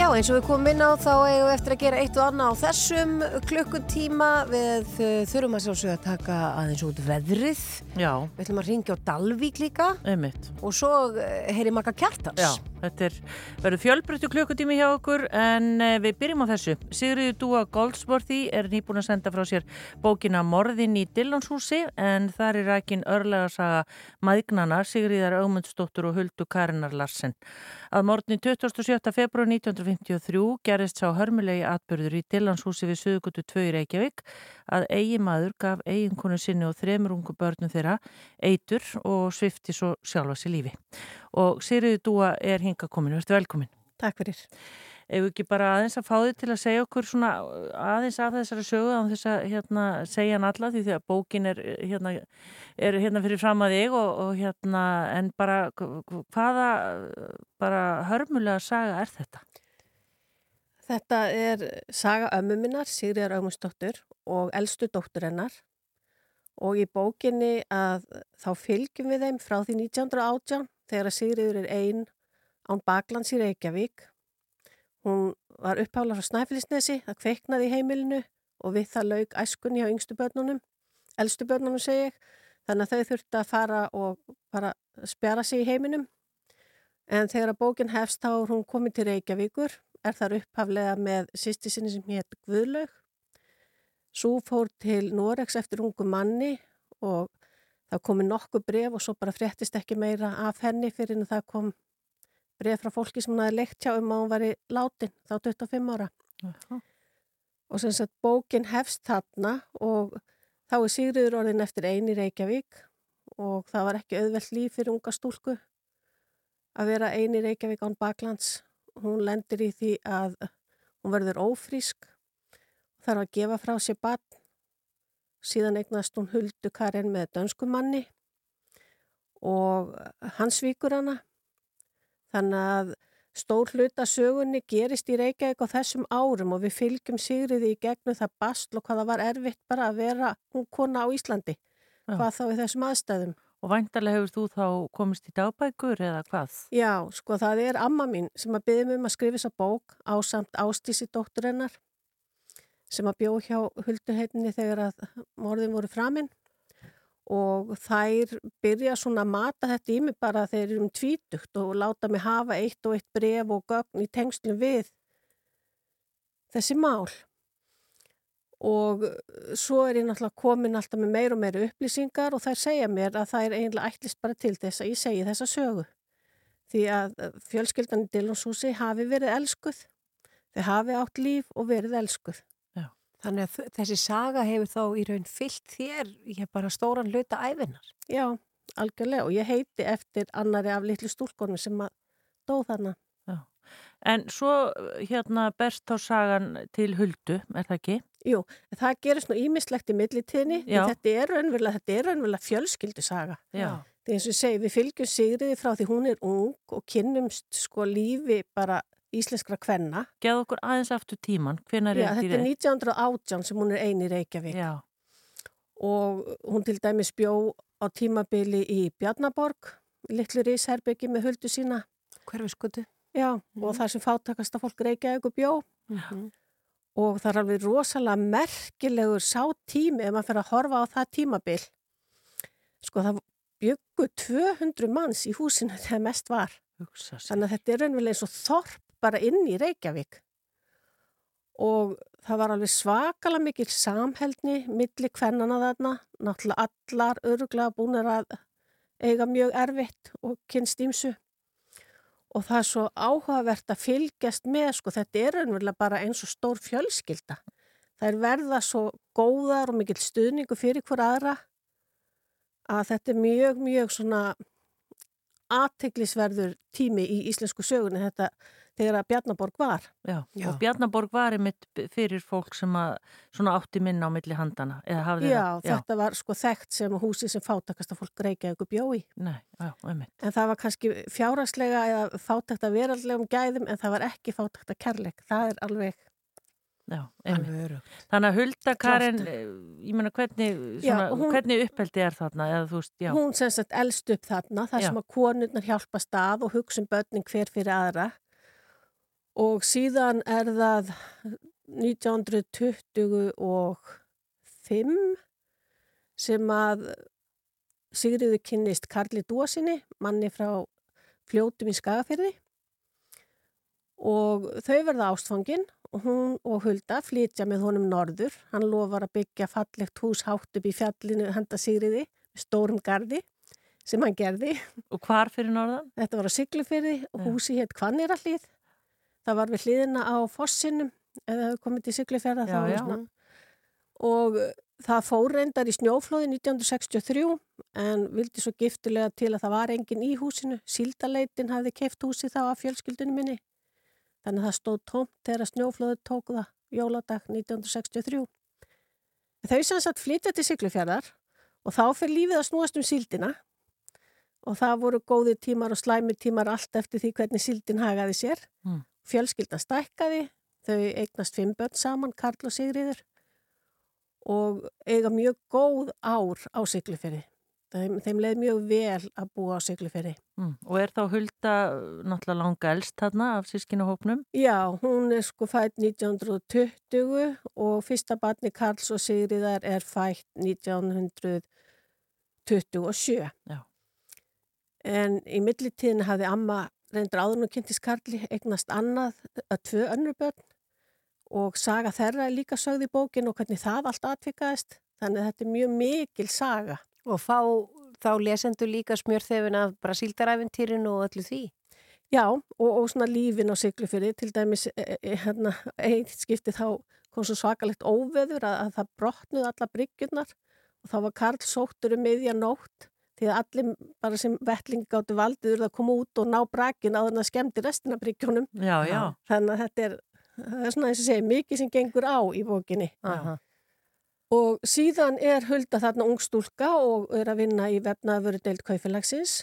Já, eins og við komum inn á þá eigum við eftir að gera eitt og annað á þessum klukkutíma við uh, þurfum að sjálfsögja að taka aðeins út veðrið Já, við ætlum að ringja á Dalvík líka einmitt. og svo uh, heyri makka kjartans Já, þetta er, verður fjölbreyttu klukkutími hjá okkur en eh, við byrjum á þessu. Sigriður Dúa Goldsworthy er nýbúin að senda frá sér bókina Morðin í Dillonshúsi en þar er rækin örlega saga maðgnana Sigriðar Ögmundsdóttur og Huldu Karinar Larsen. Að morgunni 27. februar 1953 gerist sá hörmulegi atbyrður í Dillonshúsi við Suðugutu 2 í Reykjavík að eigi maður gaf eiginkonu sinni og þremur ungu börnum þeirra eitur og svifti svo sjálfa sér lífi. Og Sigriður Dúa er hinga komin, verður velkomin. Takk fyrir Ef við ekki bara aðeins að fá þið til að segja okkur svona aðeins af þessari sögu á þess að hérna, segja hann alla því því að bókin er hérna, er hérna fyrir fram að þig og, og hérna en bara hvaða bara hörmulega saga er þetta? Þetta er saga ömmu minnar, Sigriðar Ögmundsdóttur og elstu dóttur hennar og í bókinni að þá fylgjum við þeim frá því 1918 þegar Sigriður er ein án baklands í Reykjavík. Hún var upphála frá Snæfellsnesi, það kveiknaði í heimilinu og við það laug æskunni á yngstu börnunum, elstu börnunum segi ég, þannig að þau þurfti að fara og bara spjara sig í heiminum. En þegar að bókin hefst þá er hún komið til Reykjavíkur, er þar upphaflega með sýsti sinni sem hétt Guðlaug. Svo fór til Noregs eftir ungu manni og það komi nokkuð bref og svo bara fréttist ekki meira af henni fyrir en það kom bref frá fólki sem hún hafi leikt hjá um að hún væri látin þá 25 ára. Aha. Og sem sagt bókin hefst þarna og þá er Sigriður orðin eftir eini Reykjavík og það var ekki auðvelt líf fyrir unga stúlku að vera eini Reykjavík án baklands. Hún lendir í því að hún verður ófrísk, þarf að gefa frá sér barn, síðan eignast hún huldu Karin með dönskumanni og hann svíkur hana. Þannig að stór hluta sögunni gerist í Reykjavík á þessum árum og við fylgjum Sigriði í gegnum það bastl og hvaða var erfitt bara að vera hún kona á Íslandi. Já. Hvað þá í þessum aðstæðum. Og væntalega hefur þú þá komist í dagbækur eða hvað? Já, sko það er amma mín sem að byggja um að skrifa þessa bók á samt ástísi dóttur hennar sem að bjó hjá hulduheitinni þegar að morðin voru framinn og þær byrja svona að mata þetta í mig bara þegar þeir eru um tvítugt og láta mig hafa eitt og eitt bref og gögn í tengslum við þessi mál. Og svo er ég náttúrulega komin alltaf með meir og meiri upplýsingar og þær segja mér að það er eiginlega ætlist bara til þess að ég segi þessa sögu. Því að fjölskyldan í Dillonshúsi hafi verið elskuð, þau hafi átt líf og verið elskuð. Þannig að þessi saga hefur þá í raun fyllt þér ég bara stóran hluta æfinar. Já, algjörlega og ég heiti eftir annari af litlu stúlkonum sem að dó þarna. En svo hérna berst þá sagan til Huldu, er það ekki? Jú, það gerist nú ímislegt í millitíðni, Já. þetta er raunverulega, þetta er raunverulega fjölskyldu saga. Já. Því eins og segi, við fylgjum Sigriði frá því hún er ung og kynnumst sko lífi bara íslenskra kvenna. Geð okkur aðeins aftur tíman, hvenar Já, er þetta er 1918 sem hún er eini í Reykjavík Já, og hún til dæmis bjó á tímabili í Bjarnaborg, litlu risherbyggi með huldu sína. Hverfiskutu. Já, og það sem fátakasta fólk Reykjavík og bjó. Mhm. og það er alveg rosalega merkilegur sá tími ef maður fyrir að horfa á það tímabil sko það byggu 200 manns í húsinu þegar mest var þannig að þetta er raunverulega eins og þorp bara inn í Reykjavík. Og það var alveg svakalega mikil samheldni milli kvennana þarna. Náttúrulega allar öruglega búinir að eiga mjög erfitt og kynst ímsu og það er svo áhugavert að fylgjast með, sko, þetta er raunverulega bara eins og stór fjölskylda. Það er verða svo góðar og mikill stuðningu fyrir hver aðra að þetta er mjög, mjög svona aðteglisverður tími í íslensku sögunni. Þetta þegar að Bjarnaborg var. Já. Já. og Bjarnaborg var einmitt fyrir fólk sem að svona átti minna á milli handana eða hafði Já, það? þetta var sko þekkt sem húsi sem fátakasta fólk reykjaði ykkur bjói. Nei, já, einmitt. En það var kannski fjáraslega eða fátakt að veraldlegum gæðum en það var ekki fátakt að kærleik. Það er alveg, Já, einmitt. Alveg örug. Þannig að Hulda Karen, Klárt. eh, ég meina hvernig, Já, hvernig uppeldi er þarna? Veist, já, hún sem sagt elst upp þarna, þar Já. sem að konurnar hjálpa stað og hugsa um börnin hver fyrir aðra og síðan er það 1925 sem að Sigriður kynnist Karli Dúasinni, manni frá fljótum í Skagafyrði og þau verða ástfangin og hún og Hulda flytja með honum norður. Hann lofar að byggja fallegt hús hátt upp í fjallinu handa Sigriði, stórum gardi sem hann gerði. Og hvar fyrir norðan? Þetta var á Siglufyrði og húsi hétt Kvannirallíð. Það var við hliðina á Fossinum eða það komið til Siglufjörða já. og það fór reyndar í snjóflóði 1963 en vildi svo giftulega til að það var engin í húsinu. Síldaleitin hafði keift húsi þá af fjölskyldunum minni. Þannig að það stóð tómt þegar snjóflóði tók það jóladag 1963. Þau sem sagt flytja til Siglufjörðar og þá fyrir lífið að snúast um síldina og það voru góði tímar og slæmi tímar allt eftir því hvernig síldin hagaði sér. Mm. Fjölskyldan stækkaði, þau eignast fimm börn saman, Karl og Sigriður og eiga mjög góð ár á Siglufjörði. Þeim, þeim leið mjög vel að búa á Siglufjörði. Mm. Og er þá Hulda uh, náttúrulega langa elst þarna af sískinahópnum? Já, hún er sko fætt 1920 og fyrsta barni Karls og Sigriðar er fætt 1927. Já. En í millitíðinu hafði amma reyndur áður og kynntist Karli eignast annað að tvö önnur börn og saga þeirra er líka sögð í bókin og hvernig það allt atvikaðist. Þannig að þetta er mjög mikil saga. Og fá þá lesendur líka smjörþefin af bara síldaræfintýrinu og öllu því. Já, og, og svona lífin á Siglufyrði, til dæmis e, e, hérna, eitt skipti þá kom svo svakalegt óveður að, að það brotnuð alla bryggjurnar og þá var Karl sóttur um miðja nótt því að allir bara sem vettlingi gáttu valdiður að koma út og ná brakin á þannig að skemmti restina já. Þannig að þetta er, það er svona eins og segja, mikið sem gengur á í bókinni. Aha. Og síðan er Hulda þarna ungstúlka og er að vinna í vefnaðvöru deild kaufélagsins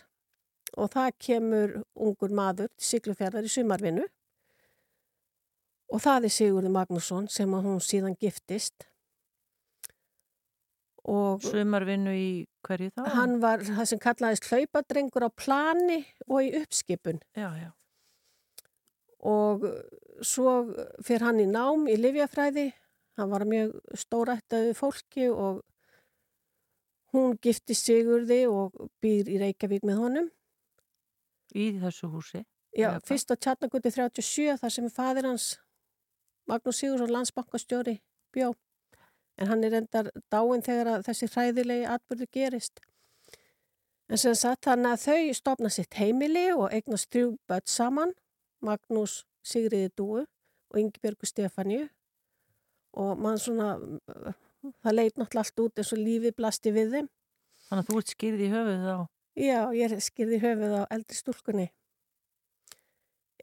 og það kemur ungur maður til Siglufjörðar í sumarvinnu og það er Sigurður Magnússon sem hún síðan giftist Sumarvinnu í hverju þá? hann var það sem kallaðist hlaupadrengur á plani og í uppskipun Já, já. og svo fyrir hann í nám í Livjafræði hann var mjög stórættaði fólki og hún gifti Sigurði og býr í Reykjavík með honum Í þessu húsi? Já, Eða fyrst á Tjarnagutti 37 þar sem fadir hans Magnús Sigursson landsbankastjóri bjó en hann er endar dáin þegar þessi hræðilegi atbyrðu gerist en sem sagt þannig að þau stopna sitt heimili og eignast þrjú börn saman Magnús Sigriði Dúu og Ingibjörgu Stefáníu og mann svona það leit náttúrulega allt út eins og lífið blasti við þeim Þannig að þú ert skýrð í höfuð þá? Já, ég skýrði höfuð á eldri stúlkunni.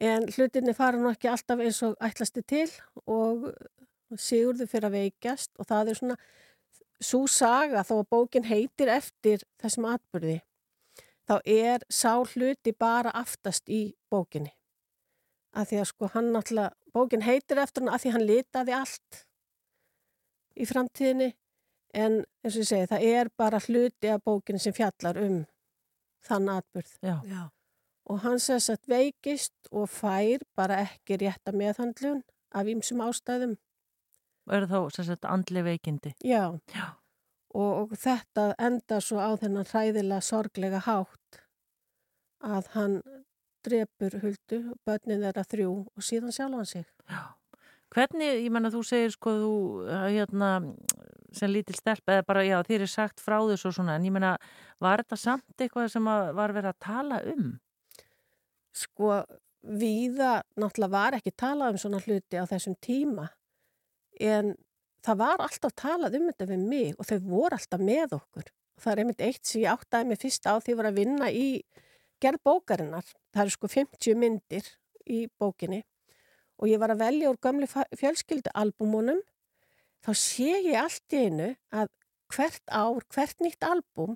En hlutinni fara nú ekki alltaf eins og ætlasti til og Sigurður fyrir að veikjast og það er svona svo saga þó að bókin heitir eftir þessum atbyrði. Þá er sá hluti bara aftast í bókinni. Af því að sko hann náttúrulega, bókin heitir eftir hann af því hann litaði allt í framtíðinni en eins og ég segi það er bara hluti af bókinni sem fjallar um þann atbyrð. Já. Já. Og hann sess að veikist og fær bara ekki rétta meðhandlun af ýmsum ástæðum. Eru þá sagt andli veikindi? Já. Já. Og, og þetta endar svo á þennan hræðilega sorglega hátt að hann drepur huldu, börnin þeirra þrjú og síðan sjálf hann sig. Já. Hvernig, ég menna þú segir sko þú, hérna, sem lítil stelp eða bara, já, þér er sagt frá þessu og svona, en ég menna, var þetta samt eitthvað sem var verið að tala um? Sko, víða náttúrulega var ekki talað um svona hluti á þessum tíma en það var alltaf talað um þetta við mig og þau voru alltaf með okkur. Það er einmitt eitt sem ég áttaði mig fyrst á því að ég var að vinna í gerð bókarinnar. Það eru sko 50 myndir í bókinni og ég var að velja úr gömlu fjölskyldualbumunum þá sé ég allt í einu að hvert ár, hvert nýtt album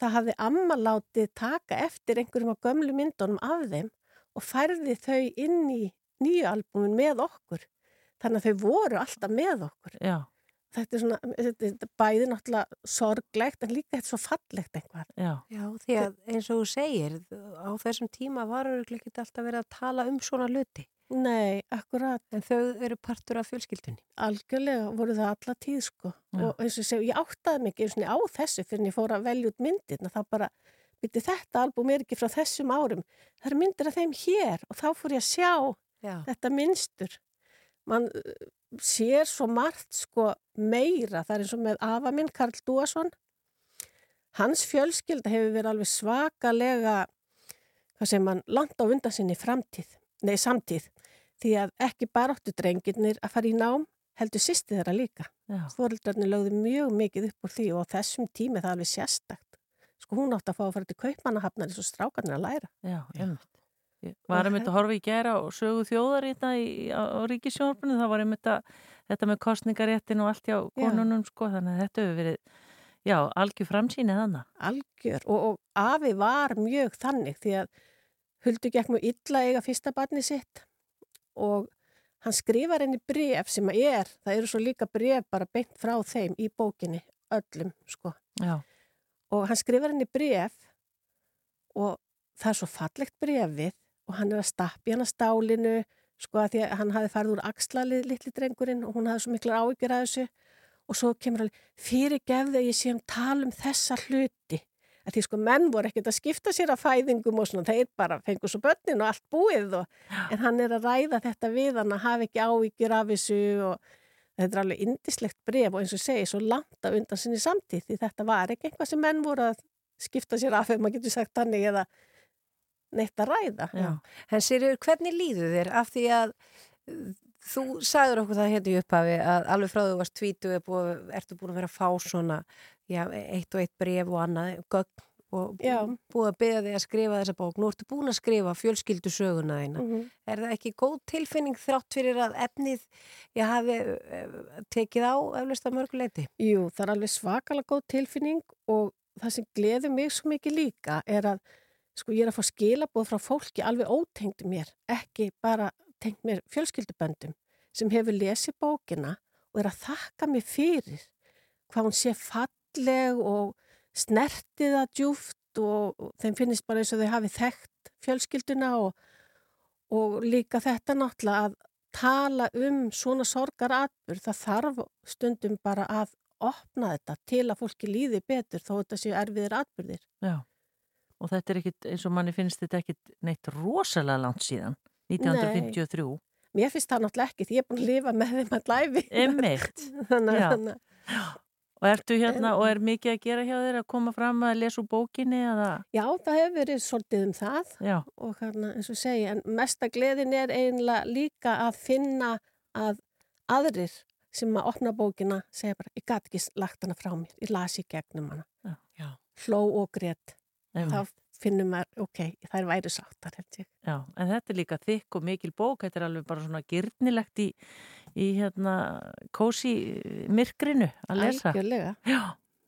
það hafði amma látið taka eftir einhverjum af gömlu myndunum af þeim og færði þau inn í nýju albumin með okkur. Þannig að þau voru alltaf með okkur. Já. Þetta er svona, þetta er bæði náttúrulega sorglegt en líka þetta er svo fallegt einhvað. Já. Já, því að eins og þú segir, á þessum tíma var auðvitað ekki alltaf verið að tala um svona hluti. Nei, akkurat. En þau eru partur af fjölskyldunni. Algjörlega voru það alla tíð sko Já. og eins og ég segi, ég áttaði mig ekki eins og á þessu fyrir ég fór að velja út myndirna þá bara, byrju þetta albúm er ekki frá þessum árum, það eru myndir af þeim hér og þá fór ég að sjá Já. þetta minnstur mann uh, sér svo margt sko meira, það er eins og með afa minn Karl Dúason hans fjölskylda hefur verið alveg svakalega hvað sem mann langt á undan sinni framtíð, nei samtíð. Því að ekki bara áttu drengirnir að fara í nám, heldur sýsti þeirra líka. Já. Þoreldrarnir lögðu mjög mikið upp úr því og á þessum tími það er alveg sérstakt. Sko hún átti að fá að fara til kaupmannahafnar eins og strákarnir að læra. Já, einmitt. Ég var einmitt að horfa í gera og sögu þjóðar í þetta á, ríkisjónarpunni, það var einmitt að þetta með kostningaréttin og allt hjá konunum sko, þannig að þetta hefur verið já, algjör framsýnið þannig. Algjör og, og afi var mjög þannig því að Huldu gekk mjög illa eiga fyrsta barni sitt og hann skrifar henni bref sem að er, það eru svo líka bref bara beint frá þeim í bókinni öllum sko Já, og hann skrifar henni bref og það er svo fallegt brefið og hann er að stappi hann að stálinu sko að því að hann hafi farið úr axlalið litli drengurinn og hún hafi svo miklu áhyggjur að þessu. Og svo kemur hann fyrirgefði að ég sé um tala um þessa hluti. Að því sko menn voru ekkert að skipta sér að fæðingum og svona þeir bara fengur svo börnin og allt búið og, en hann er að ræða þetta við hann að hafa ekki áhyggjur af þessu og þetta er alveg indislegt bref og eins og segi svo langt að undan sinni samtíð því þetta var ekki eitthvað sem menn voru að skipta sér af ef maður getur sagt þannig eða neitt að ræða. já, En Sirjur, hvernig líður þér af því að uh, þú sagður okkur það hérna í upphafi að alveg frá þú varst tvítu er ertu búin að vera að fá svona já, eitt og eitt bref og annað gögn og Já. búið að beða þig að skrifa þessa bók. Nú ertu búin að skrifa fjölskyldu söguna þína. Mhm. Er það ekki góð tilfinning þrátt fyrir að efnið ég hafi uh, tekið á eflust að mörguleiti? Jú, það er alveg svakalega góð tilfinning og það sem gleður mig svo mikið líka er að sko ég er að fá skilabóð frá fólki alveg ótengt mér, ekki bara tengt mér fjölskylduböndum sem hefur lesið bókina og er að þakka mér fyrir hvað hún sé falleg og snertiða djúft og, þeim finnist bara eins og þau hafi þekkt fjölskylduna og, og líka þetta náttúrulega að tala um svona sorgaratbur, það þarf stundum bara að opna þetta til að fólki líði betur þó þetta séu erfiðir atbyrðir. já. Og þetta er ekkit, eins og manni finnst þetta ekkit neitt rosalega langt síðan, 1953. Mér finnst það náttúrulega ekki því ég er búin að lifa með þeim að læfi. Þannig, Og ertu hérna og er mikið að gera hjá þér að koma fram að lesa úr bókinni eða? já, það hefur verið svolítið um það Já, og hérna, eins og segi, en mesta gleðin er eiginlega líka að finna að aðrir sem að opna bókina segja bara, ég gæti ekki lagt hana frá mér, ég lasi gegnum hana. Já. Hló og grét. Þá finnum maður, ok, það er væri sáttar. Já, en þetta er líka þykk og mikil bók, þetta er alveg bara svona gyrnilegt í, í hérna kósi myrkrinu að lesa. Algjörlega. Já,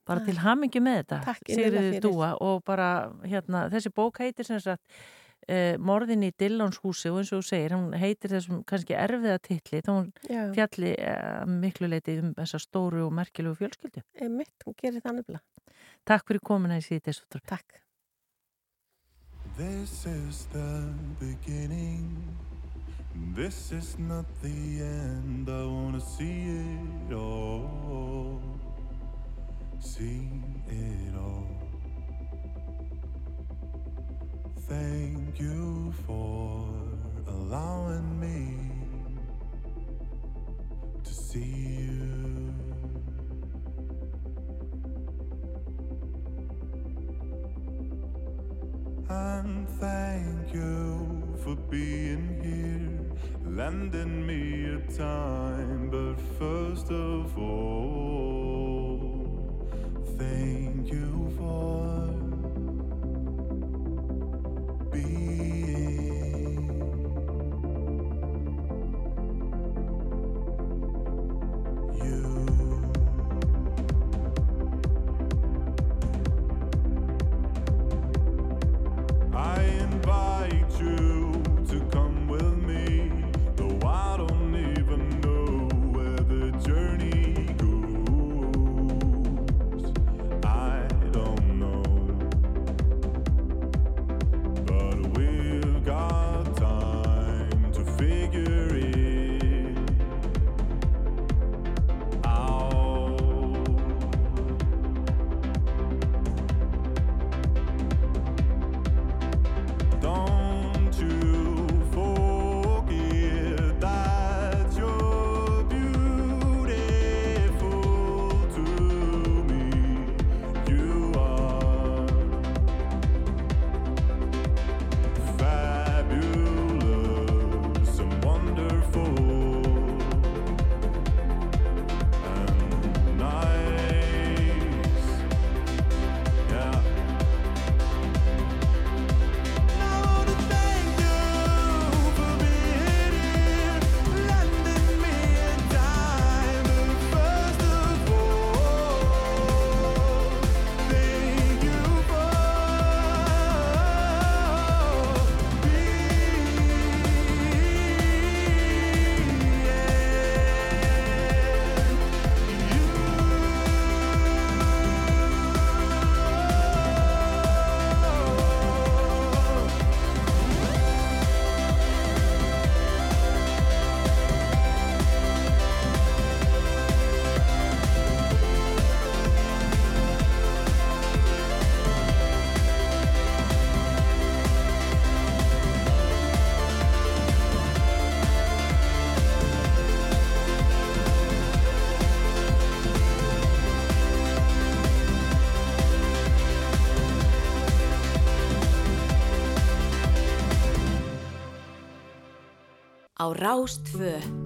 bara til hamingi með þetta, fyrir. Dúa og bara hérna, þessi bók heitir sem sagt eh, Morðin í Dillons húsi og eins og þú segir, hún heitir þessum kannski erfiða titli, þá hún Já, fjalli eh, miklu leiti um þessa stóru og merkilegu fjölskyldu. einmitt, hún gerir það nefnilega. Takk fyrir komuna í síðan Takk. This is the beginning. This is not the end. I wanna see it all. See it all. Thank you for allowing me to see you. Thank you for being here, lending me a time. But first of all, thank you for á Rástfö.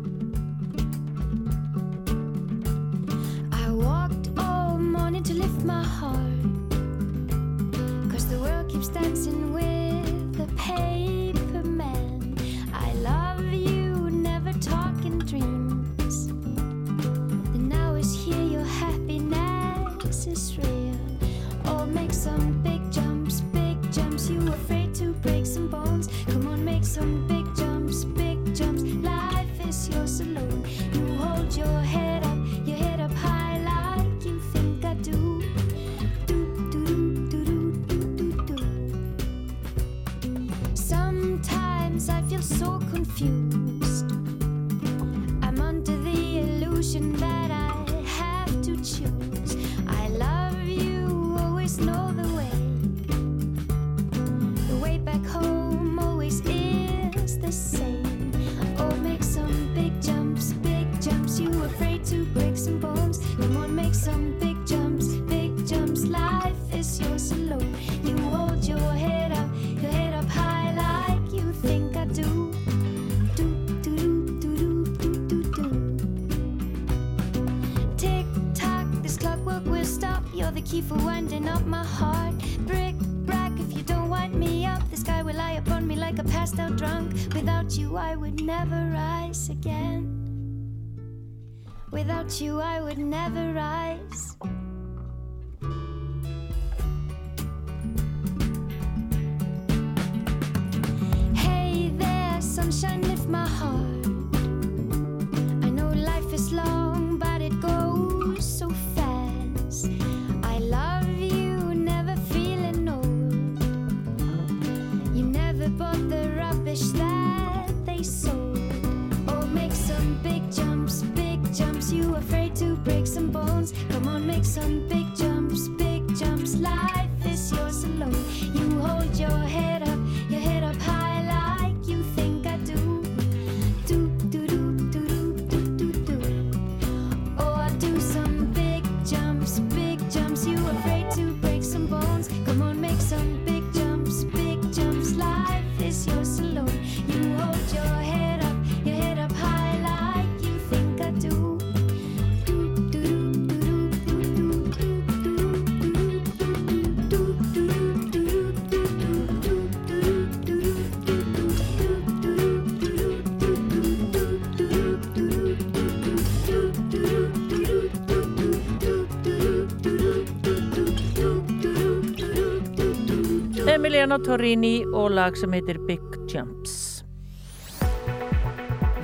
Emiliano Torrini og lag sem heitir Big Jumps.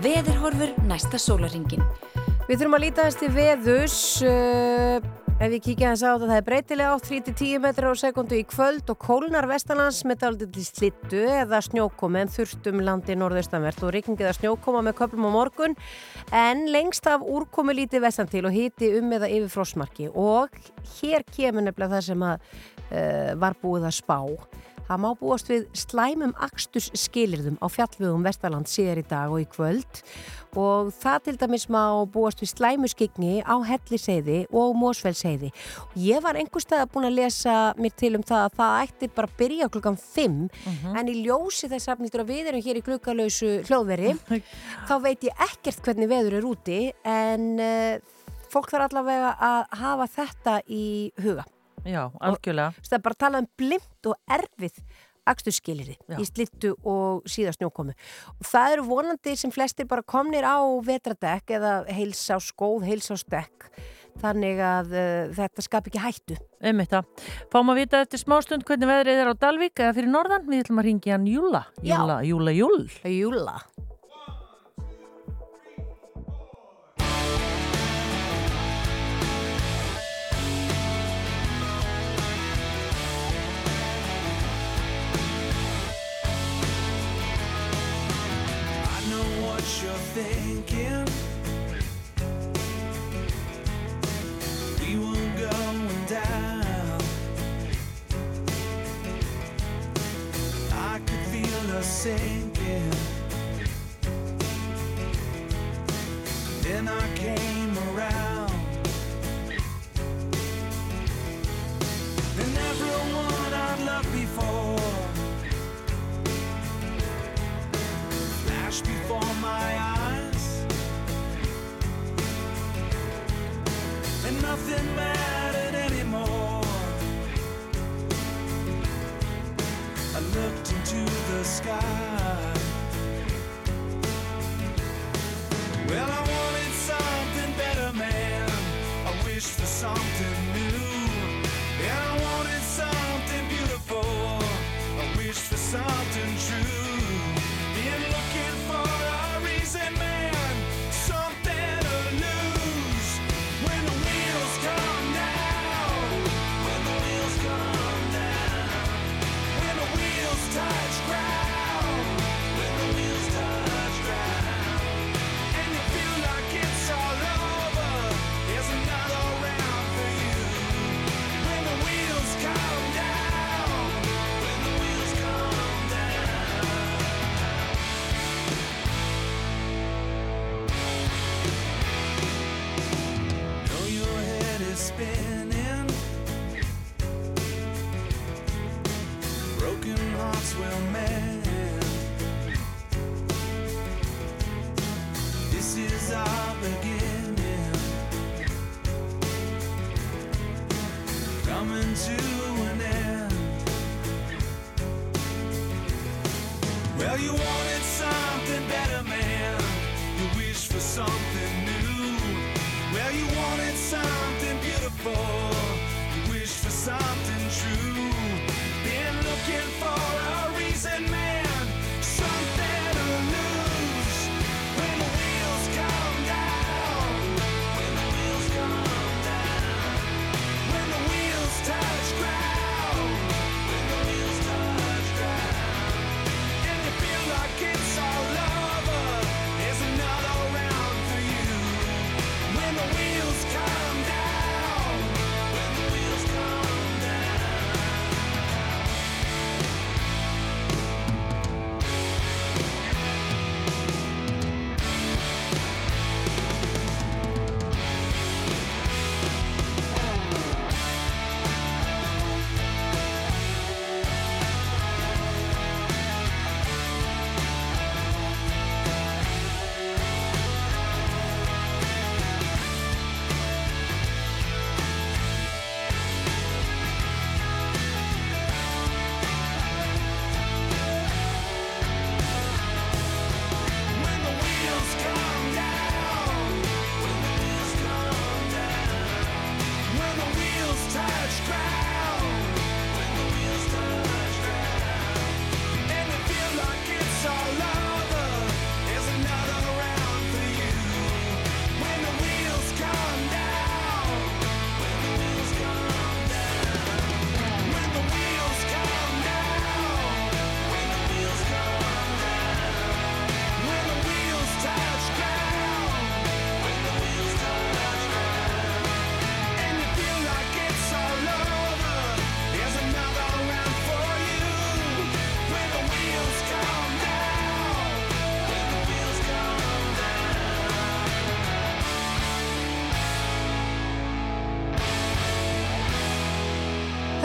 Veðurhorfur næsta sólaringin. Við þurfum að líta þess til veðus uh, ef við kíkja þess á þetta það er breytilega átt 3-10 metrar á sekundu í kvöld og kólnar vestanlands með daldið til slittu eða snjókomi en þurftum landi norðaustanvert og rikningið að snjókoma með köplum á morgun en lengst af úrkomi lítið vestan til og hiti um eða yfir frosmarki og hér kemur nefnilega það sem að uh, var búið að spá Það má búast við slæmum aksturs skilirðum á fjallvögum Vestaland síðar í dag og í kvöld og það til dæmis má búast við slæmuskygni á Helliseiði og Mósfellsheiði. Ég var einhver stað að búin að lesa mér til um það að það ætti bara að byrja klukkan 5 en í ljósi þess að við erum hér í klukkalausu hljóðveri þá veit ég ekkert hvernig veður er úti en uh, fólk þarf allavega að hafa þetta í huga. Já, algjörlega. Það er bara að tala um blimt og erfið aksturskiliri í slittu og síðast snjókomu. Og það eru vonandi sem flestir bara komnir á vetradekk eða heilsa á skóð, heilsa á stekk. Þannig að uh, þetta skap ekki hættu. Einmitt það. Fáum að vita eftir smástund hvernig veðrið er á Dalvík eða fyrir norðan. Við ætlum að ringja hann Júla. Júla, Júla, Júl. Júla. You're thinking. We were going down. I could feel her sinking. Then I came flash before my eyes. And nothing mattered anymore. I looked into the sky. Well, I wanted something better, man. I wished for something new. And I wanted something beautiful. I wished for something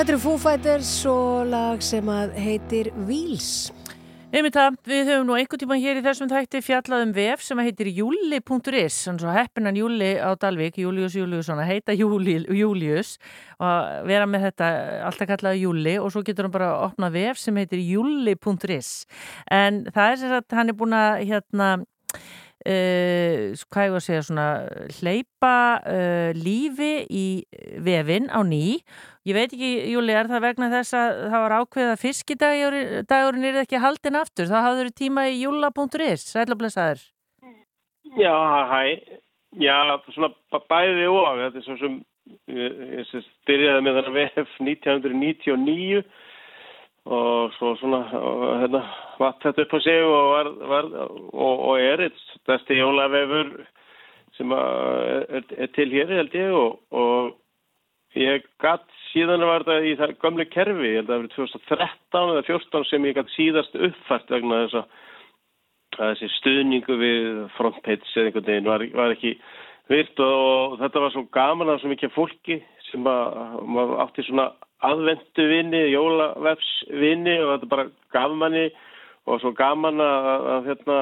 Þetta eru Foo Fighters og lag sem að heitir Wheels. Það, við höfum nú einhvern tíma hér í þessum þætti fjallað um vef sem heitir júli.is, heppinan Júli á Dalvik, Július Júliusson, að heita Júli, Július og vera með þetta alltaf kallaði Júli og svo getur hann bara að opna vef sem heitir júli.is en það er sem sagt, hann er búin að hérna Uh, hvað ég var að segja svona hleypa uh, lífi í vefin á ný ég veit ekki, Júli, er það vegna þess að það var ákveð að fiskidagurinn er ekki haldin aftur, þá hafður tíma í júla.is, sælablessaður Já, hæ, já, svona bæði og, þetta er svo sem, ég, ég sem byrjaði með þennan VF 1999 og svo svona, hérna, vatt þetta upp á sig og, var, var, og, og er eitt stærsti jólavefur sem er, er til hér, held ég, og, og ég gatt síðan var þetta í það gömlu kerfi, ég held að það verið 2013 eða 2014 sem ég gatt síðast uppfært vegna þess að að þessi stuðningu við frontpage eða einhvern veginn var, var ekki virt og, þetta var svo gaman af svo mikið fólki sem að átti svona aðvendu vinni, jólavefsvinni og þetta bara gaf manni og svo gaman að, að hérna,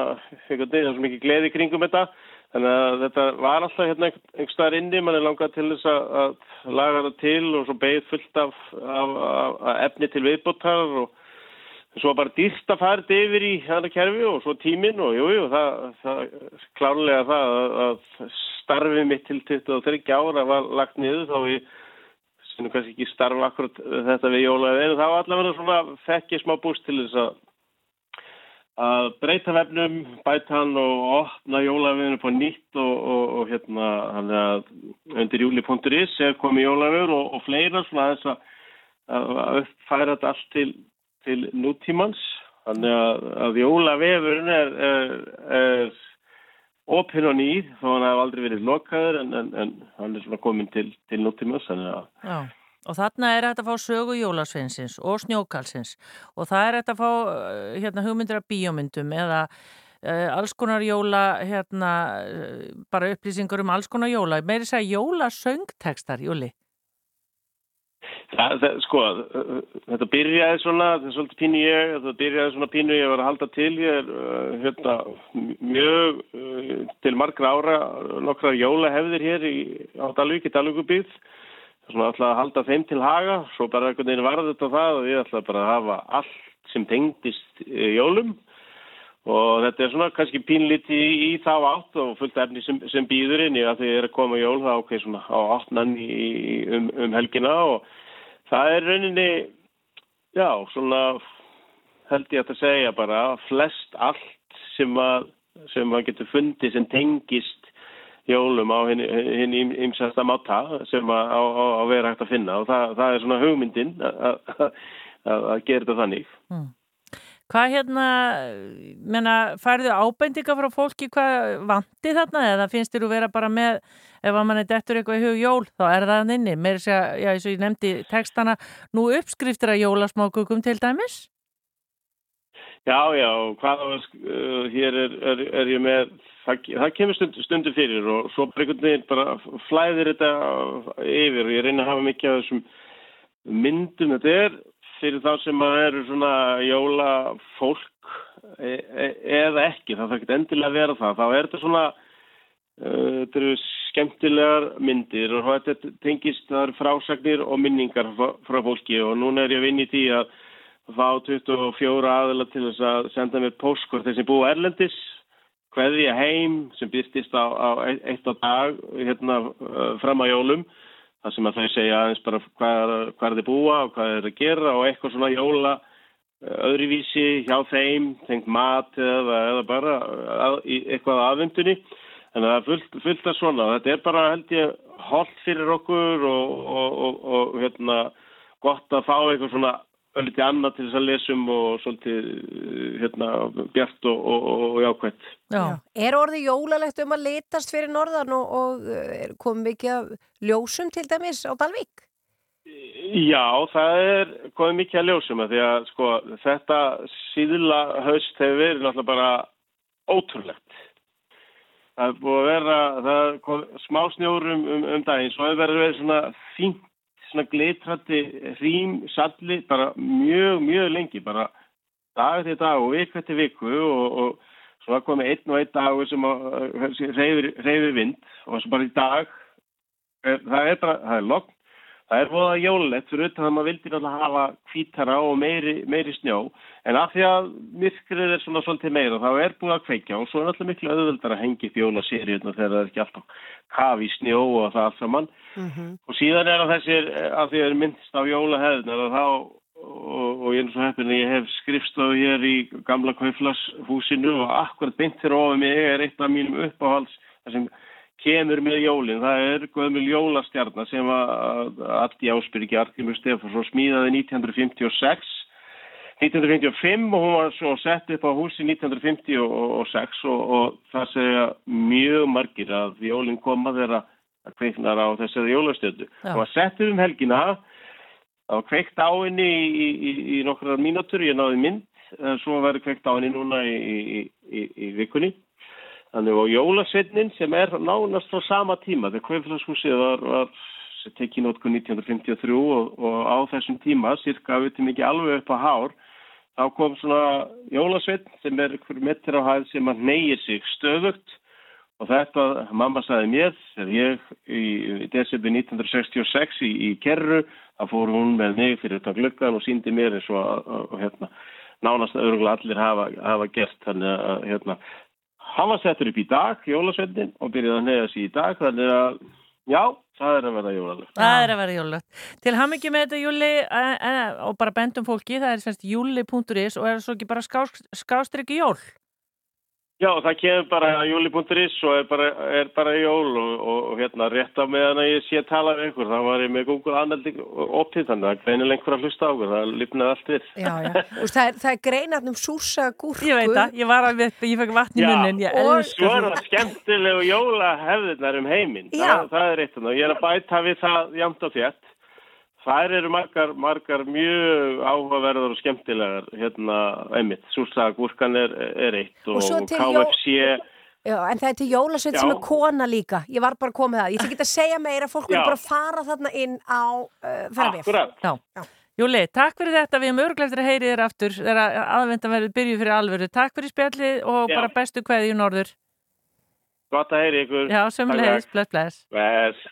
einhvern veginn, það er svo mikið gleði kringum þetta Þannig að þetta var alltaf hérna einhver staðar inni, mann er langað til þess að, laga það til og svo beigð fullt af, af, af, af efni til viðbótar og svo bara dýrt að fara þetta yfir í hana kerfi og svo tíminn og jújú, jú, það, það klárlega það að, að starfið mitt til 23 ára var lagt niður þá ég sem kannski ekki starfa akkurat þetta við jólaðið en þá allavega svona fekk ég smá búst til þess að að breyta vefnum, bæta hann og opna jólaveðinu på nýtt og, og, og hérna að undir júli.is er komið jólaveður og, og fleira svona þess að, að uppfæra þetta allt til, til nútímans þannig að, að jólavefurinn er, er, er opinn og nýð þó hann hef aldrei verið lokaður en, en, en hann er svona komin til, til nútímans þannig að Já. Og þarna er þetta að fá sögu jólasveinsins og snjókalsins og það er þetta að fá uh, hérna, hugmyndir af bíómyndum eða uh, alls konar jóla, hérna, uh, bara upplýsingur um alls konar jóla. Meiri þess að jólasöngtekstar, Júli. Það, það, sko, þetta byrjaði svona, þetta er svolítið pínu ég, þetta byrjaði svona pínu ég var að halda til, ég er uh, hérna, mjög uh, til margra ára nokkra jólahefðir hér í, á Dalvík, í Dalvíkubíð, svona alltaf að halda þeim til haga, svo bara einhvern veginn varði þetta það og ég ætla bara að hafa allt sem tengdist uh, jólum. Og þetta er svona kannski pínliti í, í þá átt og fullt efni sem, sem býður inn í að því er að koma jól það ok, svona á áttnan um, um helgina og Það er rauninni, já, svona held ég að það segja bara flest allt sem að, sem að getur fundið sem tengist jólum á hinn ímsasta máta sem að, á, á, vera hægt að finna og það, það er svona hugmyndin að, að gera þetta þannig. Mm. Hvað hérna, menna, færðu ábendinga frá fólki hvað vandi þarna eða finnst þér að vera bara með ef að mann er dettur eitthvað í hug jól þá er það hann inni, mér sé að, já, eins og ég nefndi textana, nú uppskriftir að jólasmákukum til dæmis? Já, já, hvað uh, hér er, er, er ég með það, það kemur stund, stundu fyrir og svo bregundin bara flæðir þetta yfir. Og ég reyna að hafa mikið af þessum myndum, þetta er fyrir þá sem að eru svona jólafólk e, e, eða ekki, það þarf ekki endilega að vera það, þá er þetta svona uh, þetta eru skemmtilegar myndir og þetta tengist þar frásagnir og minningar frá, fólki. Og núna er ég að vinna í því að fá 24 aðila til þess að senda mér póskort þessi búa Erlendis hverði ég heim sem byrstist á, á eitt á dag hérna fram á jólum þar sem að þau segja aðeins bara hvað, hvað er þið búa og hvað er að gera og eitthvað svona jóla öðruvísi hjá þeim, tengt mat eða, eða bara að, eitthvað aðvendunni Þannig að það fullt, fullt að svona. Þetta er bara held ég holdt fyrir okkur og, og, og, og hérna, gott að fá eitthvað svona ölliti annað til þess að lesum og svolítið hérna, bjart og jákvæmt. Já. Er orðið jólalegt um að litast fyrir norðan og komum ekki að ljósum til dæmis á Dalvík? Já, það er komið mikið að ljósum að því að sko, þetta síðla haust hefur verið náttúrulega bara ótrúlegt. Það er búið að vera, það kom smá snjórum um, um daginn, svo hefur verið verið svona fínt, svona glitrandi hrým, salli, bara mjög, mjög lengi, bara dag til dag og viku til viku og, og svo komið einn og einn dag sem reyfir vind og svo bara í dag, það er bara, það er logn, það er að jólulegt fyrir utan að maður vildi náttúrulega hafa hvítara og meiri, meiri snjó en af því að myrkrið er svona svolítið meira þá er búið að kveikja og svo er náttúrulega miklu öðvöldar að hengi fjólaseríuna þegar það er ekki alltaf kafi snjó og það allt saman Mm -hmm. og síðan er að þessir að því er minnst á jólahefðnar og þá og, og ég er svo heppin að ég hef skrifstofu hér í gamla kauflashúsinu og akkurat beint fyrir ofið mig er eitt af mínum uppáhalds kemur með jólinn. Það er Guðmjöl Jólastjarnar sem að Aldi Ásbyrgi Artimur Stefansson smíðaði 1956 1955 og hún var svo sett upp á húsi 1956 og, og það segja mjög margir að jólinn koma þeirra að kveiknar á þessari jólastjöldu. Það var sett um helgina það var kveikt á henni í, í, í, í nokkrar mínútur, ég náði mynd en svo verður kveikt á henni núna í vikunni Þannig og jólasveitnin sem er nánast frá sama tíma þegar Kveiflashúsið var, var tekið nótku 1953 og, og á þessum tíma, cirka við til mikið alveg upp á hár, þá kom svona jólasveitn sem er einhver metri á hæð sem að neyir sig stöðugt. Og þetta, mamma sagði mér þegar ég í, í desember 1966 í, í Kerru þá fór hún með mig fyrir þetta glöggan og síndi mér eins og hérna, nánast örgulega allir hafa, hafa gert þannig að hérna, hann var settur upp í dag, jólasveitin og byrjaði að neyja sig í dag þannig að já, það er að verða jólalöf Það er að vera jólulegt. Til ham ekki með þetta júli e, e, og bara bendum fólki, það er semst júli.is og er það svo ekki bara skás, skástryggi jól? Já, það kemur bara júli.is og er bara, er bara jól og, og, og hérna rétt á meðan að ég sé að tala við ykkur, þá var ég með Google Analytics optið þannig að greinileg einhver að hlusta á okkur, það lifnaði allt við. Já, já. Úst, það, er, það er greinat um súrsa gúrku. Ég veit það, ég var að við, ég fekk vatn í Já, munnin, ég og elska svo er það skemmtilegu jólahefðirnar um heiminn. Já. Það, það er eitt og ég er að bæta við það jamt og þétt. Það eru margar, margar mjög áhugaverðar og skemmtilegar hérna einmitt. Súrsagúrkan er, er eitt og, Og til jó- KFC. Já, en það er til jólasveit sem er kona líka. Ég var bara komið það. Ég ætla ekki að segja meira, fólk vil bara fara þarna inn á uh, ferðarvél. Akkurat. Já. Júli, takk fyrir þetta, við erum örglega eftir að heyri þér aftur þegar aðvenda verður byrjuð fyrir alvöru. Takk fyrir spjallið og Já. bara bestu kveði í norður. Gott að heyri ykkur. Já, sömulegis, bless, bless. Bless.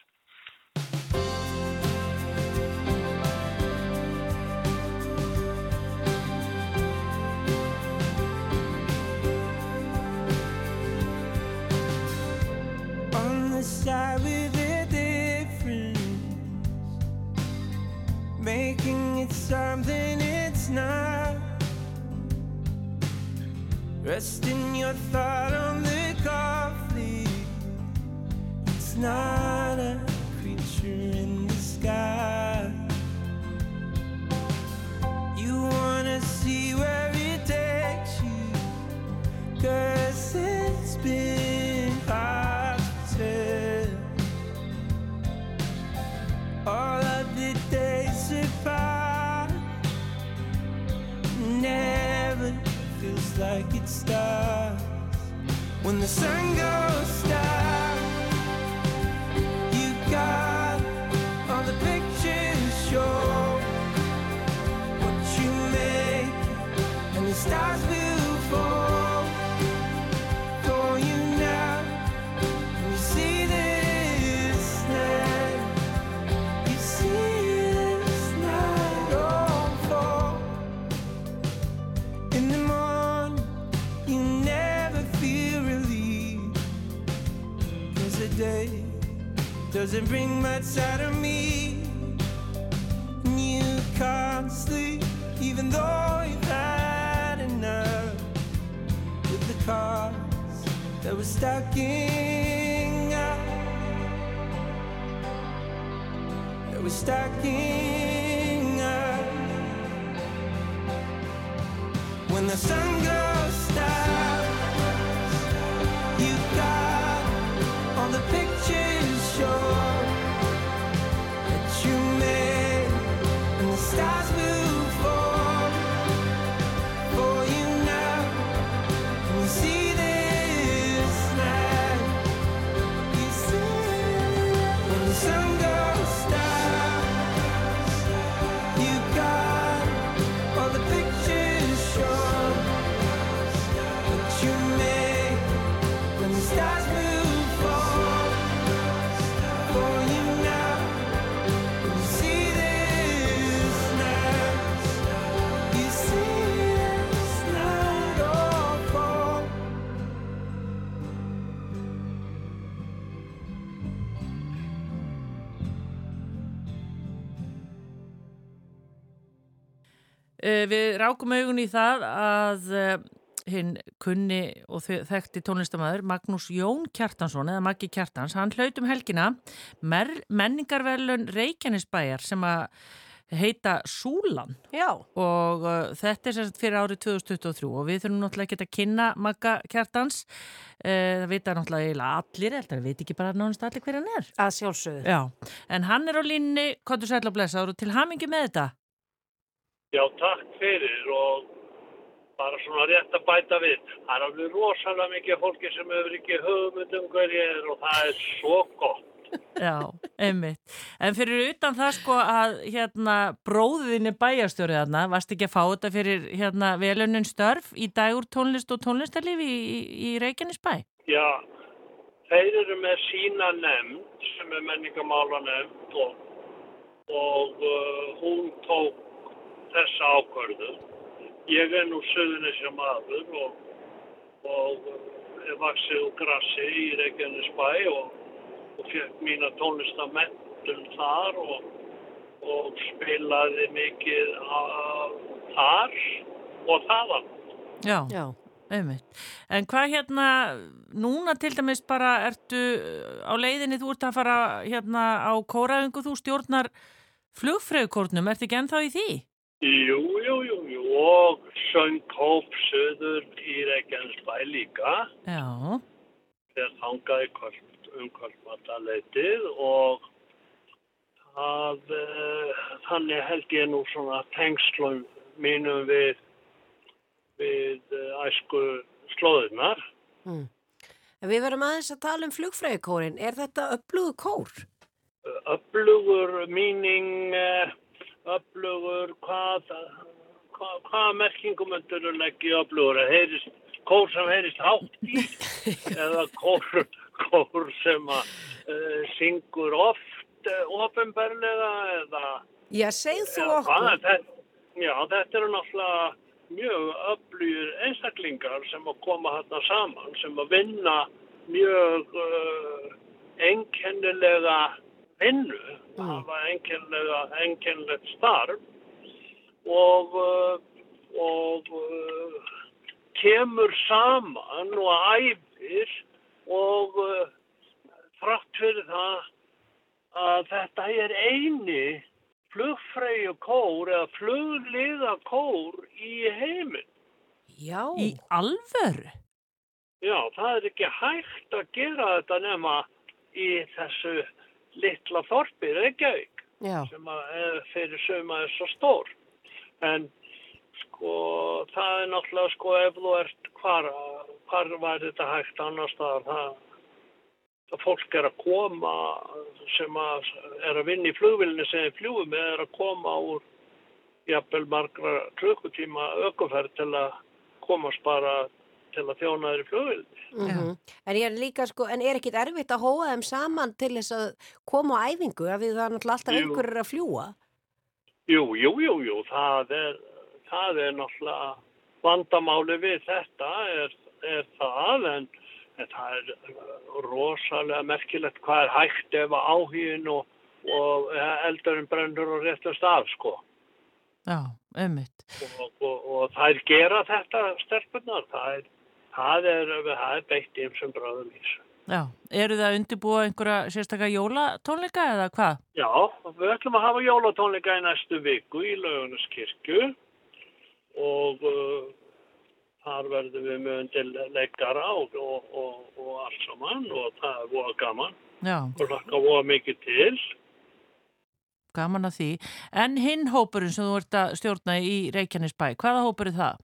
Side with a difference, making it something it's not. Resting your thought on the coffee, it's not a creature in the sky. You wanna see where it takes you. Cause it's been like it starts. When the sun goes down You got all the pictures show. What you make And the stars doesn't bring much out of me. And you can't sleep, even though you've had enough with the cars that were stacking up. That were stacking up. When the sun goes við rákum augun í það að uh, hinn kunni og þe- þekkti tónlistamæður Magnús Jón Kjartansson eða Maggi Kjartans, hann hlaut um helgina menningarverlun Reykjanesbæjar sem að heita Súlan Já. og uh, þetta er sérst fyrir árið 2023 og við þurfum náttúrulega ekki að kynna Magga Kjartans uh, það vita náttúrulega allir það veit ekki bara nánast allir hver hann er Að sjálfsögðu. Já, en hann er á línni, hvað þú sætla að blessa og til hamingi með þetta Já, takk fyrir og bara svona rétt að bæta við. Það er alveg rosalega mikið fólki sem hefur ekki hugmynd um hver ég er og það er svo gott. Já, einmitt. En fyrir utan það sko að hérna bróðinni bæjarstjórið þarna, varst ekki að fá þetta fyrir hérna velunin störf í dagur tónlist og tónlistarlífi í, í, í Reykjanesbæ? Já, þeir eru með sína nefnd sem er menningamála nefnd og, og uh, hún tók þessa ákvörðu. Ég er nú söðunisja maður og, og er vaksið úr grassi í Reykjanesbæ og, og fekk mína tónlistamentum þar og, og spilaði mikið þar og þaðan. Já, Já. einmitt. En hvað hérna, núna til dæmis bara ertu á leiðinni, þú ert að fara hérna á kóraðingu, þú stjórnar flugfröðkórnum, ertu ekki ennþá í því? Jú, jú, jú, jú, og söngkóp söður í Reykjanesbæ líka. Já. Þegar þangaði kvöld, um kvöldmataleitið og það, uh, þannig held ég nú svona tengslum mínum við, við uh, æsku slóðunar. Mm. Við verum aðeins að tala um flugfræðikórin. Er þetta öflugu kór? Öflugur míning, uh, öflugur, hvað, hvað, hvað merkingu myndur þú leggja öflugur? Heyrist, kór sem heyrist hátt í eða kór, kór sem að uh, syngur oft uh, ofinberlega eða Já, segð þú eða okkur. hvað? Þetta, já, þetta eru náttúrulega mjög öflugir einstaklingar sem að koma hérna saman, sem að vinna mjög uh, einkennilega vinnu, hafa einkennilega, einkennilegt starf og, uh, og uh, kemur saman og æfir og uh, þrátt fyrir það að þetta er eini flugfreyju kór eða flugliða kór í heiminn. Já. Í alvöru? Já, það er ekki hægt að gera þetta nema í þessu litla þorpi Reykjavík Já. sem að er fyrir söma er svo stór. En sko það er náttúrulega sko ef þú ert hvar, hvar var þetta hægt annars staðar það að fólk er að koma sem að er að vinna í flugvillinni sem er fljúum eða er að koma úr jafnvel margra klukkutíma ökuferð til að komast bara til að þjóna þeir í flugvillinni. Mm En ég er líka sko, en er ekkit erfitt að hóa þeim saman til þess að koma á æfingu af því það er náttúrulega alltaf einhverjur að fljúa? Jú, jú, jú, jú, það er, það er náttúrulega vandamáli við þetta er, er það en, en það er uh, rosalega merkilegt hvað er hægt ef að áhugin og, og eldurinn brennur og réttast af sko. Já, einmitt. Og, og, og það er gera þetta stelpunar, það er, það er, það er beitt sem bráðum í þessu. Já, eru það að undirbúa einhverja sérstakka jólatónleika eða hvað? Já, við ætlum að hafa jólatónleika í næstu viku í laugunaskirkju og uh, þar verðum við með undir leikara og, og, og, og allt saman og það er voða gaman Já, og hlakka voða mikið til. gaman að því. En hinn hópurinn sem þú ert að stjórna í Reykjanesbæ, hvaða hópur er það?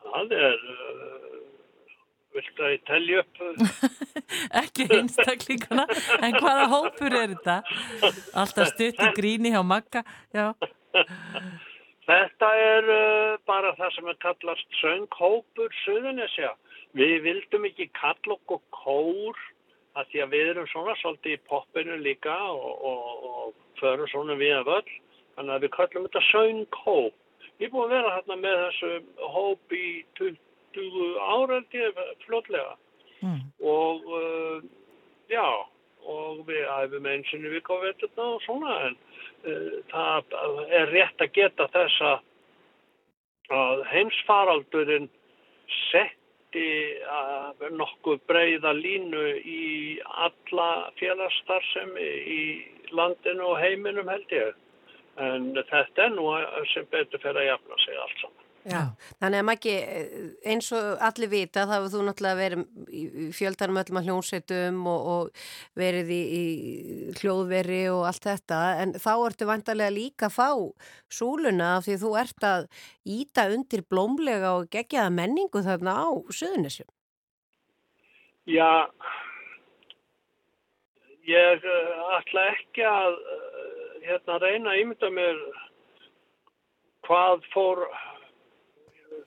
Það er, viltu að ég telja upp? Ekki einstaklingana, en hvaða hópur er þetta? Alltaf stutt í gríni hjá já. Þetta er uh, bara það sem er kallast sönghópur Suðunesja. Við vildum ekki kalla okkur kór að því að við erum svona svolítið í poppinu líka og, og, og förum svona við að völl. Þannig að við kallum þetta sönghóp. Ég er búin að vera hérna með þessu hóp í 20 áraldi fljótlega Mm. og uh, já, og við æfum einsinu vika á veturna og svona en uh, það er rétt að geta þess að heimsfaraldurinn setti uh, nokkuð breyða línu í alla félagsstarfsemi í landinu og heiminum held ég. En þetta er nú sem betur fyrir að jafna sig allt saman. Já. Þannig að Maggi, eins og allir vita þá hefur þú náttúrulega verið í fjöldanum öllum að hljónsveitum og, og verið í, í hljóðveri og allt þetta en þá ertu vantarlega líka að fá súluna af því þú ert að íta undir blómlega og gegjaða menningu þarna á Suðunisjum. Já, ég uh, ætla ekki að uh, hérna reyna að ímynda mér hvað fór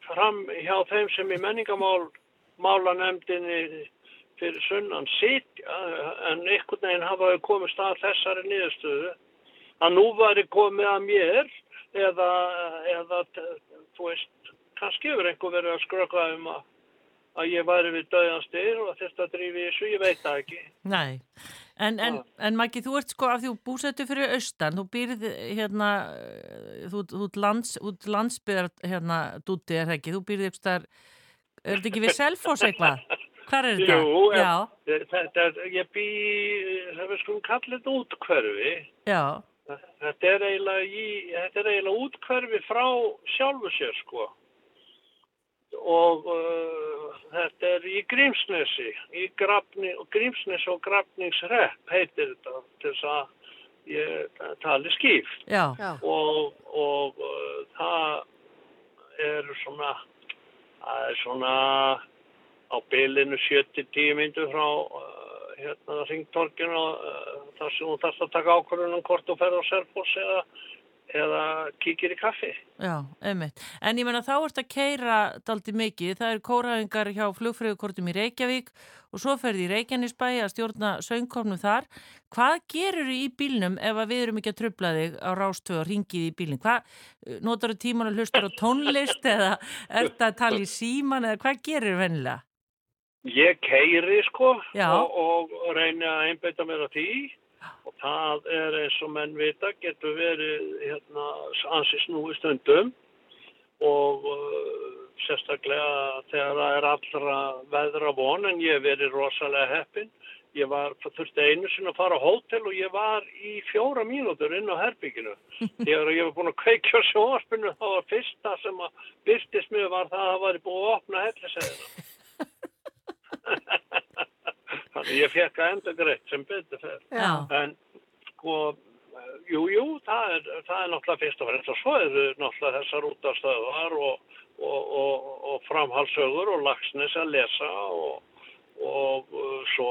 fram hjá þeim sem í menningamál málanemdini fyrir sunnan sitja en einhvern veginn hafa þau komist að þessari niðurstöðu að nú væri komið að mér eða, eða þú veist, kannski hefur einhver verið að skröka um að, að ég væri við döðanstyr og þetta drífi þessu, ég veit það ekki. Nei, en, en, en Maggi, þú ert sko af því þú búsettu fyrir austan, þú býrð hérna, eh, þú, þú lands, út landsbyðar hérna dúti er ekki, þú býrð ykkur þar, er þetta ekki við Selfoss eitthvað? Hvar er þetta? Jú, en þetta, er- ég bý, það skulum kalla þetta útkverfi. já, Þetta er eiginlega, í, þetta er eiginlega útkverfi frá sjálfu sér sko. Og uh, þetta er í Grímsnesi, í grafni, Grímsnes og Grafningsrepp heitir þetta til þess að ég tali skýft. já, Og, og uh, það er svona, það er svona á bylinu 70-10 myndu frá uh, hérna ringtorkinu uh, þar sem þú þarfst að taka ákvörðunum hvort þú ferð á Selfoss eða, eða kíkir í kaffi. já, einmitt. En ég menna þá ert að keira daldi mikið, það er kóraðingar hjá flugfröðukortum í Reykjavík og svo ferði í Reykjanesbæ að stjórna söngkomnum þar. Hvað gerur í bílnum ef við erum ekki að trubla þig á rástöð og ringið í bílinn? Hvað, notar þú tíman að hlustar á tónlist eða ert að tala í síman eða hvað gerir vennilega? Ég keiri sko Já. og, og reyni að einbeita mér að því og það er eins og menn vita getur verið hérna, ansi snúi stundum og uh, sérstaklega þegar það er allra veðra von en ég hef verið rosalega heppin. Ég var, þurfti einu sinni að fara á hótel og ég var í fjóra mínútur inn á herbygginu. Þegar ég var búin að kveikja sjóarpinu þá var fyrsta sem að byrtist mér var það að það var búið að opna hellisegðina. Þannig ég fekk að enda greitt sem betur fer. Já. En sko, jú, jú, það er, það er náttúrulega fyrst og fremst og svo eru náttúrulega þessar útastöðar og, og, og, og framhalsögur og lagsnes að lesa og, og uh, svo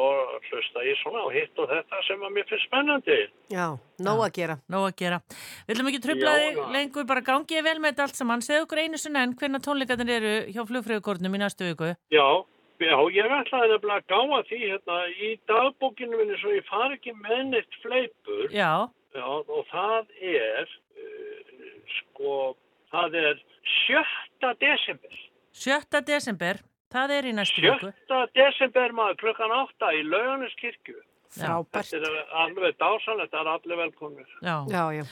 hlusta ég svona og hitt og þetta sem að mér finnst spennandi. Já, nóg að gera. Nóg að gera. Við ætlum ekki trubla Já, þig lengur, bara gangið vel með þetta allt saman. Segðu okkur einu sinni enn hvernig tónleikarnir eru hjá flugfröðukortnum í næstu viku. Já, já, ég ætlaði nefnilega að gáða því hérna í dagbókinu minni svo ég fari ekki með neitt fleipur. Já, Já, og það er, uh, sko, það er 7. desember. 7. desember, það er í næstu viku. 7. desember maður klukkan 8 í Laugarneskirkju. Frábært. Þetta er alveg dásanlegt, það er allir velkomnir. Já. Já, já.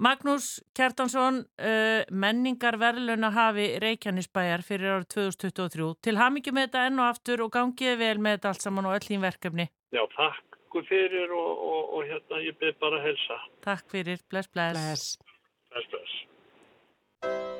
Magnús Kjartansson, uh, menningar verðluna hafi Reykjanesbæjar fyrir árið 2023. Til hamingi með þetta enn og aftur og gangið vel með þetta allt saman og öll þín verkefni. Já, takk fyrir og, og, og hérna ég byrð bara að helsa. Takk fyrir, bless, bless. Bless. Bless, bless.